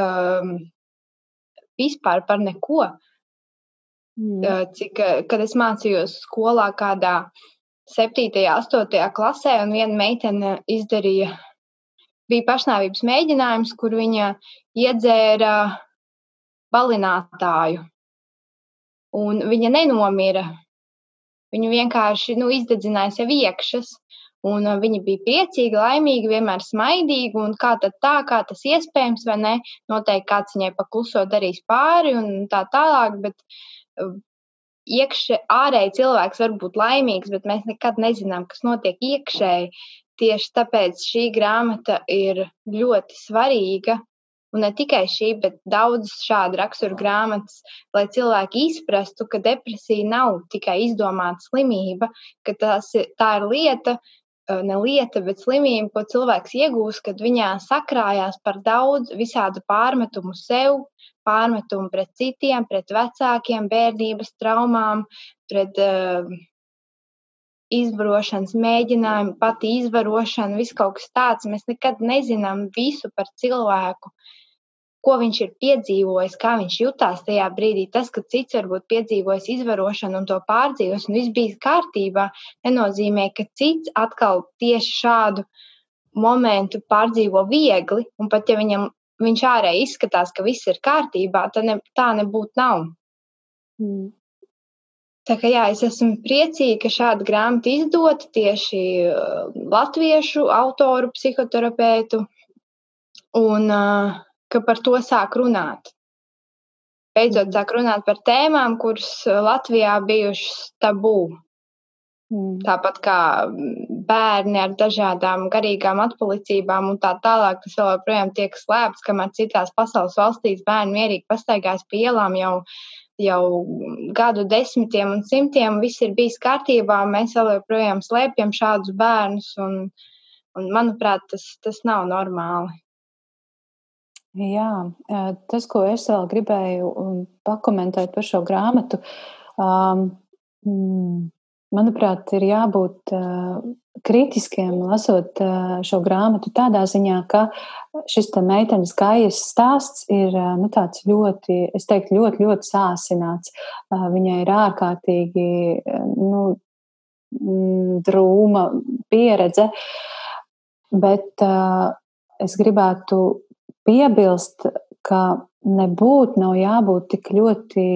um, vispār par neko. Mm. Cik, kad es mācījos skolā kādā 7. un 8. klasē, un viena meitene izdarīja, bija pašnāvības mēģinājums, kur viņa iedzēra balinātāju. Un viņa nenomira. Viņa vienkārši nu, izdedzināja sev iekšas. Un viņa bija priecīga, laimīga, vienmēr smaidīga. Un kā tā, kā tas iespējams, vai ne? Noteikti kāds viņai pakluso darīs pāri un tā tālāk. Bet iekšē, ārēji cilvēks var būt laimīgs, bet mēs nekad nezinām, kas notiek iekšēji. Tieši tāpēc šī grāmata ir ļoti svarīga, Un ne tikai šī, bet daudzas šādu raksturu grāmatas, lai cilvēki izprastu, ka depresija nav tikai izdomāta slimība, ka tas, tā ir lieta, ne lieta, bet slimība, ko cilvēks iegūst, kad viņā sakrājās par daudz visādu pārmetumu sev, pārmetumu pret citiem, pret vecākiem, bērnības traumām, pret uh, izvarošanas mēģinājumu, pati izvarošana, viss kaut kas tāds. Mēs nekad nezinām visu par cilvēku, ko viņš ir piedzīvojis, kā viņš jutās tajā brīdī. Tas, ka cits varbūt piedzīvojis izvarošanu un to pārdzīvos, un viss bija kārtībā, nenozīmē, ka cits atkal tieši šādu momentu pārdzīvo viegli, un pat ja viņam viņš ārēji izskatās, ka viss ir kārtībā, tad ne, tā nebūtu nav. Mm. Tā kā jā, es esmu priecīga, ka šāda grāmata izdota tieši uh, latviešu autoru, psihoterapeitu, un uh, ka par to sāk runāt. Beidzot, mm. sāk runāt par tēmām, kuras Latvijā bijušas tabū. Mm. Tāpat kā bērni ar dažādām garīgām atpalicībām un tā tālāk, tas vēl joprojām tiek slēpts, kamēr citās pasaules valstīs bērni mierīgi pastaigās pie ielām jau, jau gadu desmitiem un simtiem, viss ir bijis kārtībā, mēs vēl joprojām slēpjam šādus bērnus, un, un manuprāt, tas, tas nav normāli. Jā, tas, ko es vēl gribēju um, pakomentēt par šo grāmatu, um, mm, manuprāt, ir jābūt uh, kritiskiem, lasot uh, šo grāmatu tādā ziņā, ka šis meitenes kājas stāsts ir uh, nu, ļoti, es teiktu, ļoti, ļoti sāsināts. Viņai ir ārkārtīgi nu, mm, drūma pieredze, bet es gribētu piebilst, ka nebūtu nav jābūt tik ļoti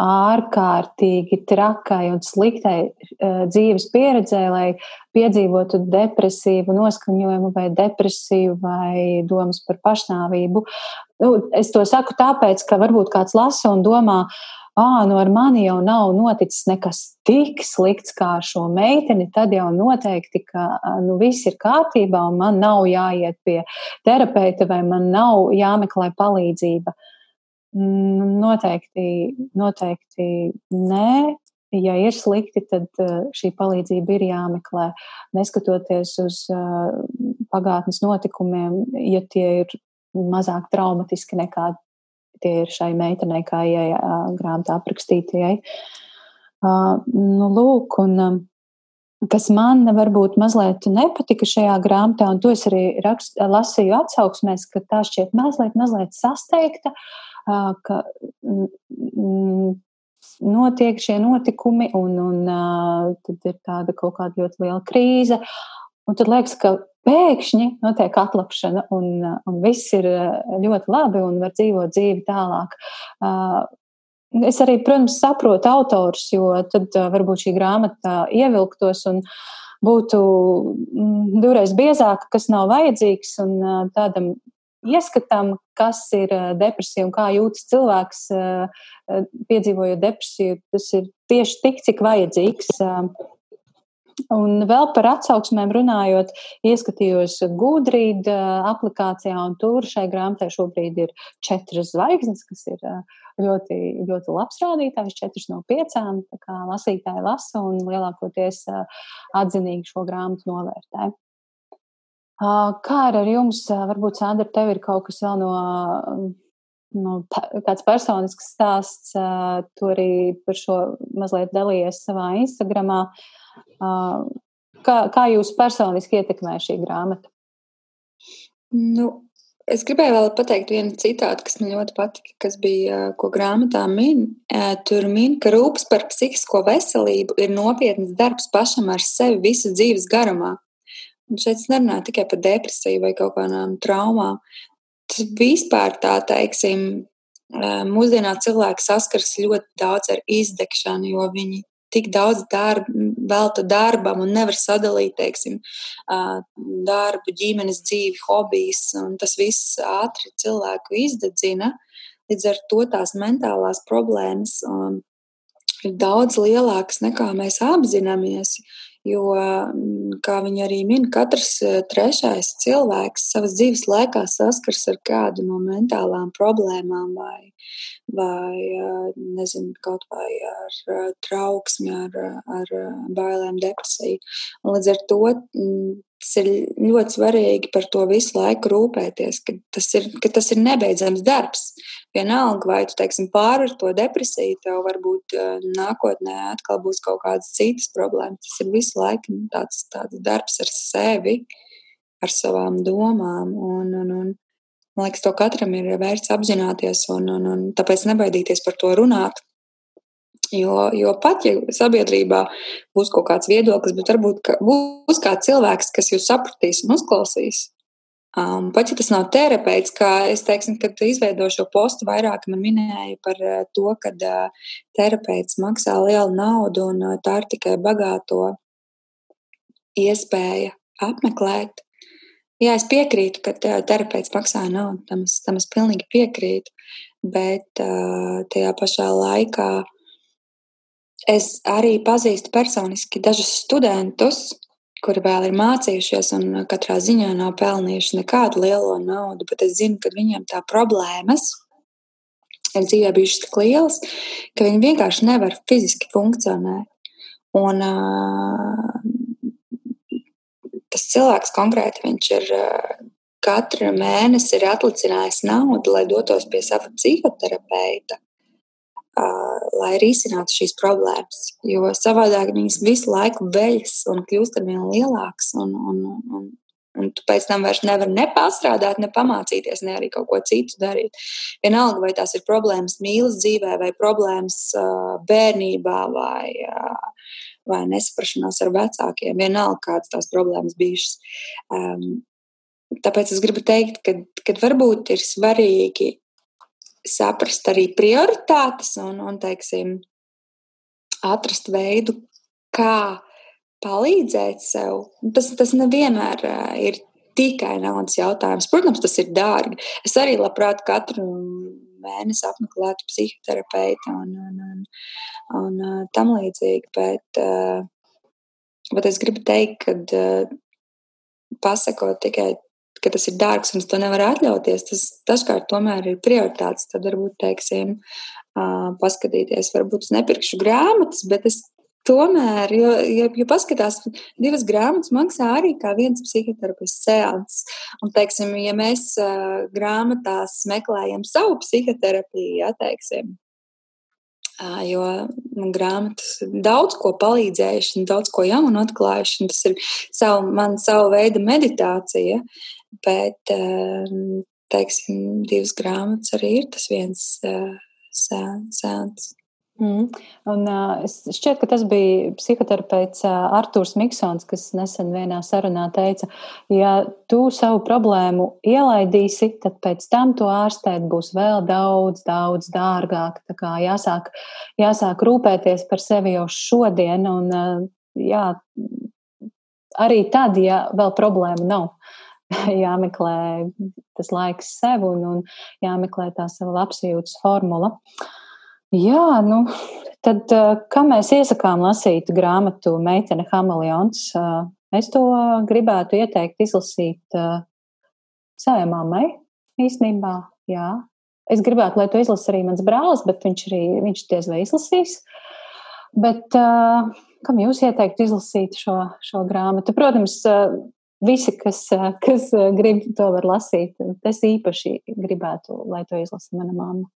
ārkārtīgi trakai un sliktai uh, dzīves pieredzē, lai piedzīvotu depresīvu noskaņojumu vai depresiju vai domas par pašnāvību. Nu, es to saku tāpēc, ka varbūt kāds lasa un domā, ah, nu ar mani jau nav noticis nekas tik slikts kā ar šo meiteni, tad jau noteikti, ka nu, viss ir kārtībā un man nav jāiet pie terapeita vai man nav jāmeklē palīdzība. Uh, noteikti, noteikti nē. Ja ir slikti, tad uh, šī palīdzība ir jāmeklē. Neskatoties uz uh, pagātnes notikumiem, ja tie ir mazāk traumatiski nekā tie ir šai meitenei, kā ieej uh, grāmatā aprakstītajai. Nu, lūk, un kas man varbūt mazliet nepatika šajā grāmatā, un to es arī rakst, lasīju atsauksmēs, ka tā šķiet mazliet, mazliet sasteigta. Uh, ka notiek šie notikumi, un, un tad ir tāda kaut kāda ļoti liela krīze. Un tad liekas, ka pēkšņi notiek atlapšana, un, un viss ir ļoti labi, un var dzīvot dzīvi tālāk. Es arī, protams, saprotu autors, jo tad varbūt šī grāmata ievilktos un būtu divreiz biezāka, kas nav vajadzīgs, un tādam ieskatam, kas ir depresija un kā jūtas cilvēks, piedzīvojot depresiju. Tas ir tieši tik, cik vajadzīgs. Un vēl par atsauksmēm runājot, ieskatījos Gudrīd aplikācijā, un tur šai grāmatai šobrīd ir četras zvaigznes, kas ir ļoti, ļoti labs rādītājs, četras no piecām. Tā kā lasītāji lasa un lielākoties atzinīgi šo grāmatu novērtē. Kā ar jums, varbūt, Sandra, tev ir kaut kas vēl no, no kāds personisks stāsts, tu arī par šo mazliet dalījies savā Instagramā. Kā, kā jūs personiski ietekmē šī grāmata? Nu, es gribēju vēl pateikt vienu citātu, kas man ļoti patika, kas bija, ko grāmatā min. Tur min, ka rūpes par psihisko veselību ir nopietns darbs pašam ar sevi visas dzīves garumā. Un šeit es nerunāju tikai par depresiju vai kaut kādām traumām. Tas vispār tā, teiksim, mūsdienā cilvēki saskars ļoti daudz ar izdegšanu, jo viņi tik daudz darba, velta darbam un nevar sadalīt, teiksim, darbu, ģimenes dzīvi, hobijas, un tas viss ātri cilvēku izdedzina. Līdz ar to tās mentālās problēmas um, ir daudz lielākas nekā mēs apzināmies. Jo, mm, kā viņi arī min, katrs trešais cilvēks savas dzīves laikā saskars ar kādu no mentālām problēmām vai, vai nezinu, kaut vai ar trauksmi, ar, ar bailēm, depresiju. Un līdz ar to mm, tas ir ļoti svarīgi par to visu laiku rūpēties, ka tas ir, ka tas ir nebeidzams darbs. Vienalga, vai tu teiksim, pārvar to depresiju, tev varbūt nākotnē atkal būs kaut kādas citas problēmas. Tas ir visu laiku nu, tāds, tāds darbs ar sevi, ar savām domām. Un, un, un, man liekas, to katram ir vērts apzināties un, un, un tāpēc nebaidīties par to runāt. Jo, jo pat, ja sabiedrībā būs kaut kāds viedoklis, bet varbūt ka būs kāds cilvēks, kas jūs sapratīs un uzklausīs. Um, pat ja tas nav terapeits, kā es teiksim, kad izveidoju šo postu, vairāk man minēja par uh, to, ka uh, terapeits maksā lielu naudu un uh, tā ir tikai bagāto iespēja apmeklēt. Jā, es piekrītu, ka terapeits maksā naudu, tam es, tam es pilnīgi piekrītu, bet uh, tajā pašā laikā Es arī pazīstu personiski dažus studentus, kuri vēl ir mācījušies un katrā ziņā nav pelnījuši nekādu lielo naudu, bet es zinu, ka viņiem tā problēmas ir dzīvē bijušas tik lielas, ka viņi vienkārši nevar fiziski funkcionēt. Un uh, tas cilvēks konkrēti viņš ir uh, katru mēnesi ir atlicinājis naudu, lai dotos pie sava psihoterapeita lai risinātu šīs problēmas. Jo savādāk viņas visu laiku veļas un kļūst ar vien lielākas. Un, un, un, un tu pēc tam vairs nevari ne pastrādāt, ne pamācīties, ne arī kaut ko citu darīt. Vienalga, vai tās ir problēmas mīlestības dzīvē, vai problēmas bērnībā, vai, vai nesaprašanās ar vecākiem. Vienalga, kādas tās problēmas bijušas. Um, tāpēc es gribu teikt, ka varbūt ir svarīgi saprast arī prioritātes un, un teiksim, atrast veidu, kā palīdzēt sev. Tas, tas nevienmēr ir tikai naudas jautājums. Protams, tas ir dārgi. Es arī labprāt katru mēnesi apmeklētu psihoterapeitu un, un, un, un, un tam līdzīgi, bet, bet es gribu teikt, ka pasakot tikai ka tas ir dārgs un to nevaru atļauties, tas dažkārt tomēr ir prioritāts. Tad varbūt, teiksim, paskatīties, varbūt es nepirkšu grāmatas, bet es tomēr, jo, jo, jo paskatās, divas grāmatas maksā arī kā viens psihoterapijas seans. Un, teiksim, ja mēs uh, grāmatās meklējam savu psihoterapiju, ja, teiksim, Jo man grāmatas daudz ko palīdzējuši, daudz ko jaunu atklājuši. Tas ir savu, man savu veidu meditācija, bet teiksim, divas grāmatas arī ir tas viens sēns. Mm. Un, uh, šķiet, ka tas bija psihoterapeits uh, Arthurs Miksons, kas nesen vienā sarunā teica, ja tu savu problēmu ielaidīsi, tad pēc tam to ārstēt būs vēl daudz, daudz dārgāk. Tā kā jāsāk, jāsāk rūpēties par sevi jau šodien, un uh, jā, arī tad, ja vēl problēma nav. <laughs> jāmeklē tas laiks sev un, un jāmeklē tā sava labsajūtas formula. Jā, nu, tad kā mēs iesakām lasīt grāmatu Meitene Hameleons? Es to gribētu ieteikt izlasīt savai mammai īstenībā. Jā. Es gribētu, lai to izlasa arī mans brālis, bet viņš arī viņš diez vai izlasīs. Bet uh, kam jūs ieteiktu izlasīt šo, šo grāmatu? Protams, uh, visi, kas, kas grib to var lasīt. Es īpaši gribētu, lai to izlasa mana mamma.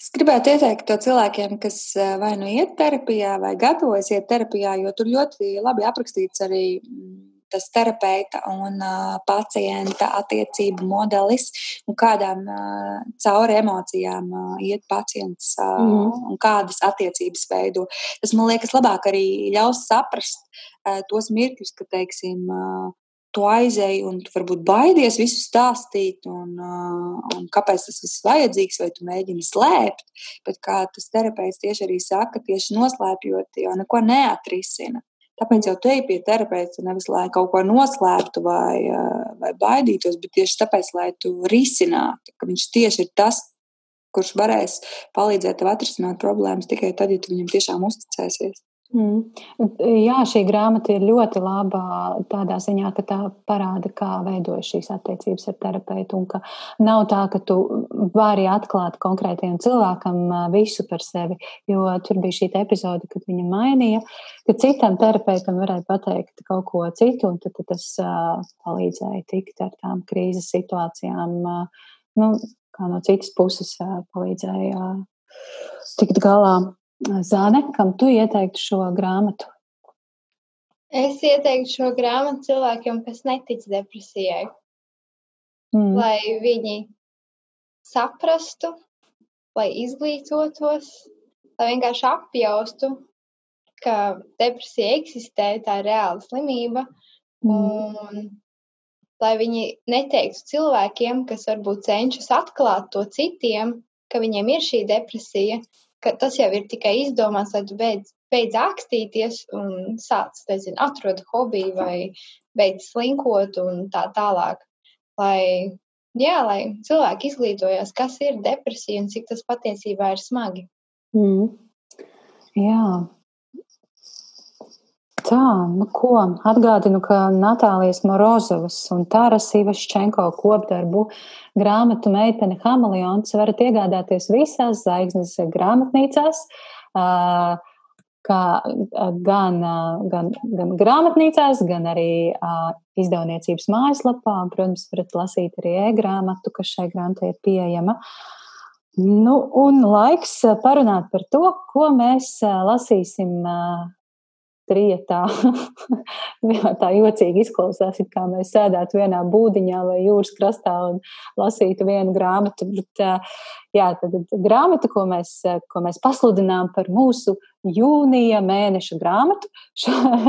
Es gribētu ieteikt to cilvēkiem, kas eh, vai nu iet terapijā, vai gatavojas iet terapijā, jo tur ļoti labi aprakstīts arī mm, tas terapeita un uh, pacienta attiecību modelis, un kādām uh, cauri emocijām uh, iet pacients uh, mm -hmm. un kādas attiecības veido. Tas man liekas labāk arī ļaus saprast uh, tos mirkļus, ka, teiksim, uh, tu aizēji un tu varbūt baidies visu stāstīt, un, un kāpēc tas viss vajadzīgs, vai tu mēģini slēpt. Bet kā tas terapeits tieši arī saka, tieši noslēpjot, jau neko neatrisina. Tāpēc jau te ir pie terapeita nevis lai kaut ko noslēptu vai, uh, vai baidītos, bet tieši tāpēc, lai tu risinātu, ka viņš tieši ir tas, kurš varēs palīdzēt tev atrisināt problēmas tikai tad, ja tu viņam tiešām uzticēsies. Mm. Jā, šī grāmata ir ļoti laba tādā ziņā, ka tā parāda, kā veidojas šīs attiecības ar terapeitu. Un ka nav tā, ka tu vari atklāt konkrētajam cilvēkam visu par sevi. Jo tur bija šī epizode, kad viņa mainīja, ka citam terapeitam varēja pateikt kaut ko citu, un tad, tad tas uh, palīdzēja tikt ar tām krīzes situācijām. Nu, kā no citas puses palīdzēja tikt galā. Zāne, kam tu ieteiktu šo grāmatu? Es ieteiktu šo grāmatu cilvēkiem, kas netic depresijai. Mm. Lai viņi saprastu, lai izglītotos, lai vienkārši apjaustu, ka depresija eksistē, tā ir reāla slimība. Mm. Un lai viņi neteiktu cilvēkiem, kas varbūt cenšas atklāt to citiem, ka viņiem ir šī depresija, ka tas jau ir tikai izdomāts, lai tu beidz, beidz ākstīties un sāc, nezinu, atrod hobiju vai beidz slinkot un tā tālāk. Lai, jā, lai cilvēki izglītojās, kas ir depresija un cik tas patiesībā ir smagi. Mm. Jā, Tā, nu ko, atgādinu, ka Natālijas Morozovas un Tāras Ivaščenko kopdarbu grāmatu meitene Hameleons varat iegādāties visās zvaigznes grāmatnīcās, kā gan, gan, gan grāmatnīcās, gan arī izdevniecības mājaslapā. Protams, varat lasīt arī e-grāmatu, kas šai grāmatai ir pieejama. Nu, un laiks parunāt par to, ko mēs lasīsim trietā. <laughs> tā jocīgi izklausās, kā mēs sēdētu vienā būdiņā vai jūras krastā un lasītu vienu grāmatu. Bet, jā, tad, grāmata, ko mēs, ko mēs pasludinām par mūsu jūnija mēneša grāmatu,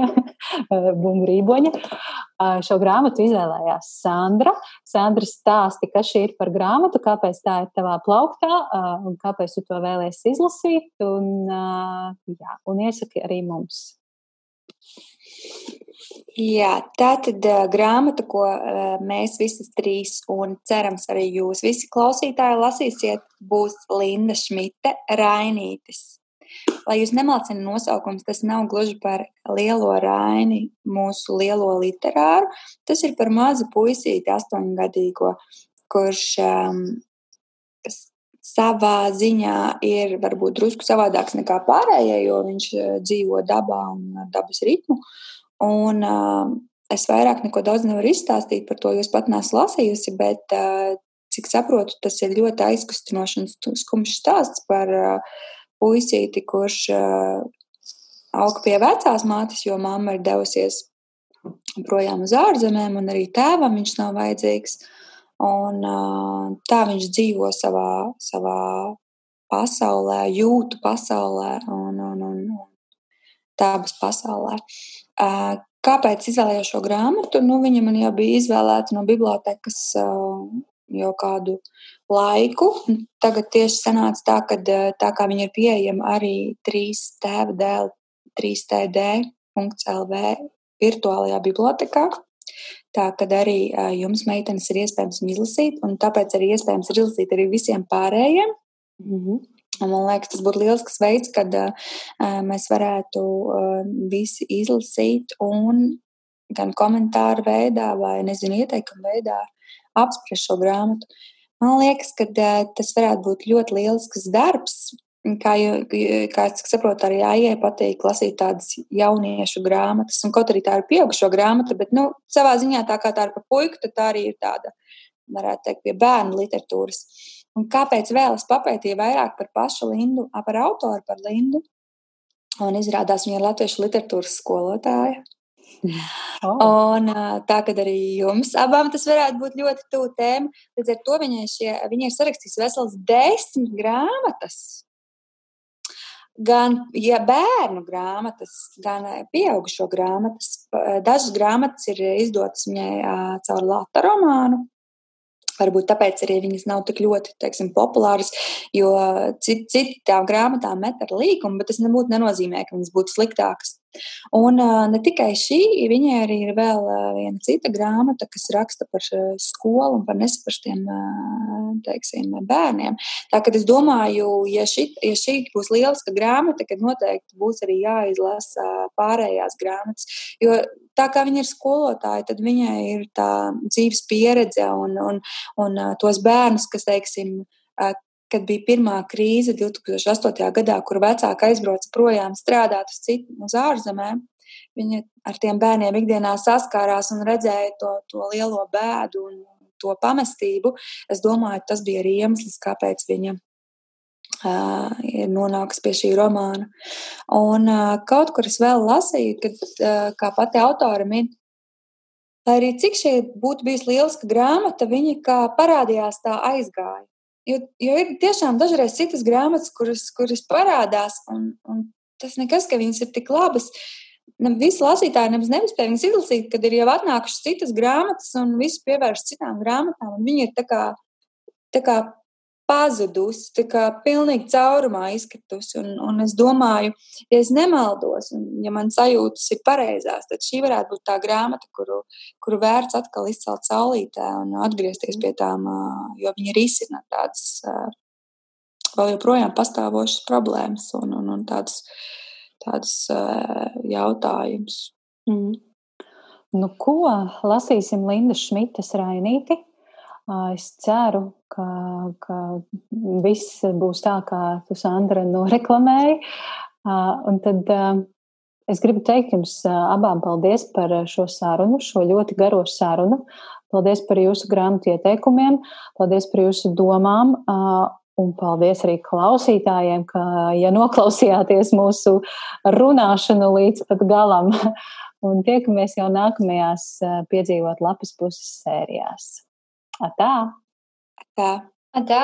<laughs> Bumbrīboņa. Šo grāmatu izvēlējās Sandra. Sandra stāsti, kas šī ir par grāmatu, kāpēc tā ir tavā plauktā un kāpēc tu to vēlēsies izlasīt. Un, jā, un iesaki arī mums. Jā, tā tad uh, grāmata, ko uh, mēs visi trīs un cerams arī jūs visi klausītāji lasīsiet, būs Linda Šmita Rainītis. Lai jūs nemalcina nosaukums, tas nav gluži par lielo raini, mūsu lielo literāru. Tas ir par mazu puisīti, astoņgadīgo, kurš um, savā ziņā ir varbūt drusku savādāks nekā pārējie, jo viņš eh, dzīvo dabā un dabas ritmu. Un, uh, es vairāk neko daudz nevaru izstāstīt par to, jo es pat neesmu lasījusi, bet uh, cik saprotu, tas ir ļoti aizkustinošs un skumjš stāsts par uh, puisīti, kurš uh, aug pie vecās mātes, jo mamma ir devusies projām uz ārzemēm, un arī tēvam viņš nav vajadzīgs. Uh, Un, tā viņš dzīvo savā, savā pasaulē, jūtu pasaulē un, un, un, un dabas pasaulē. Kāpēc izvēlējos šo grāmatu? Nu, viņa man jau bija izvēlēta no bibliotekas jau kādu laiku. Tagad tieši sanāca tā, ka tā kā viņa ir pieejama arī 3 tēva dēļ, 3td.lv virtuālajā bibliotekā. Tā kad arī jums, meitenes, ir iespējams viņu izlasīt, un tāpēc arī iespējams ir izlasīt arī visiem pārējiem. Mm -hmm. Man liekas, tas būtu lielisks veids, kad uh, mēs varētu uh, visi izlasīt un gan komentāru veidā, vai nezinu, ieteikumu veidā apspriest šo grāmatu. Man liekas, ka uh, tas varētu būt ļoti lielisks darbs, Kā, kā es saprotu, arī Aijai patīk lasīt tādas jauniešu grāmatas, un kaut arī tā ir pieaugušo grāmata, bet nu, savā ziņā tā kā tā ir par puiku, tad tā arī ir tāda, varētu teikt, pie bērnu literatūras. Un kāpēc vēl es papētīju vairāk par pašu Lindu, par autoru, par Lindu? Un izrādās, viņa ir latviešu literatūras skolotāja. <laughs> Oh. Un tā, kad arī jums abām tas varētu būt ļoti tuvu tēma, līdz ar to viņai, šie, viņai ir sarakstīts vesels desmit grāmatas gan ja bērnu grāmatas, gan pieaugušo grāmatas. Dažas grāmatas ir izdotas viņai caur Latvijas romānu. Varbūt tāpēc arī viņas nav tik ļoti teiksim, populāras, jo cit tām grāmatām met ar līkumu, bet tas nebūtu nenozīmē, ka viņas būtu sliktākas. Un ne tikai šī, viņai arī ir vēl viena cita grāmata, kas raksta par skolu un par nesaprastiem teiksim, bērniem. Tā kā es domāju, ja šī, ja šī būs lieliska grāmata, tad noteikti būs arī jāizlasa pārējās grāmatas. Jo tā kā viņa ir skolotāja, tad viņai ir tā dzīves pieredze un, un, un tos bērnus, kas, teiksim, kad bija pirmā krīze 2008. gadā, kur vecāki aizbrauca projām strādāt uz, citu, uz ārzemēm. Viņa ar tiem bērniem ikdienā saskārās un redzēja to, to lielo bēdu un to pamestību. Es domāju, tas bija arī iemesls, kāpēc viņa ir nonākusi pie šī romāna. Un kaut kur es vēl lasīju, kad, kā pati autora min, lai arī cik šī būtu bijusi lieliska grāmata, viņa kā parādījās tā aizgāja. Jo, jo ir tiešām dažreiz citas grāmatas, kuras, kuras parādās, un, un tas nekas, ka viņas ir tik labas. Visi lasītāji nemaz nespēja viņas izlasīt, kad ir jau atnākušas citas grāmatas, un visi pievērš citām grāmatām. Viņi ir tā kā, tā kā pazudusi, tā kā pilnīgi caurumā izkritusi. Un, un es domāju, ja es nemaldos, un ja man sajūtas ir pareizās, tad šī varētu būt tā grāmata, kuru, kuru vērts atkal izcelt saulītē un atgriezties pie tām, jo viņi risina tādas vēl joprojām pastāvošas problēmas un, un, un tādas, tādas jautājumus. Mm. Nu, ko lasīsim Linda Šmitas Rainīti? Es ceru, ka, ka viss būs tā, kā tu, Sandra, noreklamēji. Un tad es gribu teikt jums abām paldies par šo sarunu, šo ļoti garo sarunu. Paldies par jūsu grāmatu ieteikumiem, paldies par jūsu domām. Un paldies arī klausītājiem, ka, ja noklausījāties mūsu runāšanu līdz pat galam, un tiekamies jau nākamajās piedzīvot lapas puses sērijās. Atā! Atā! Atā!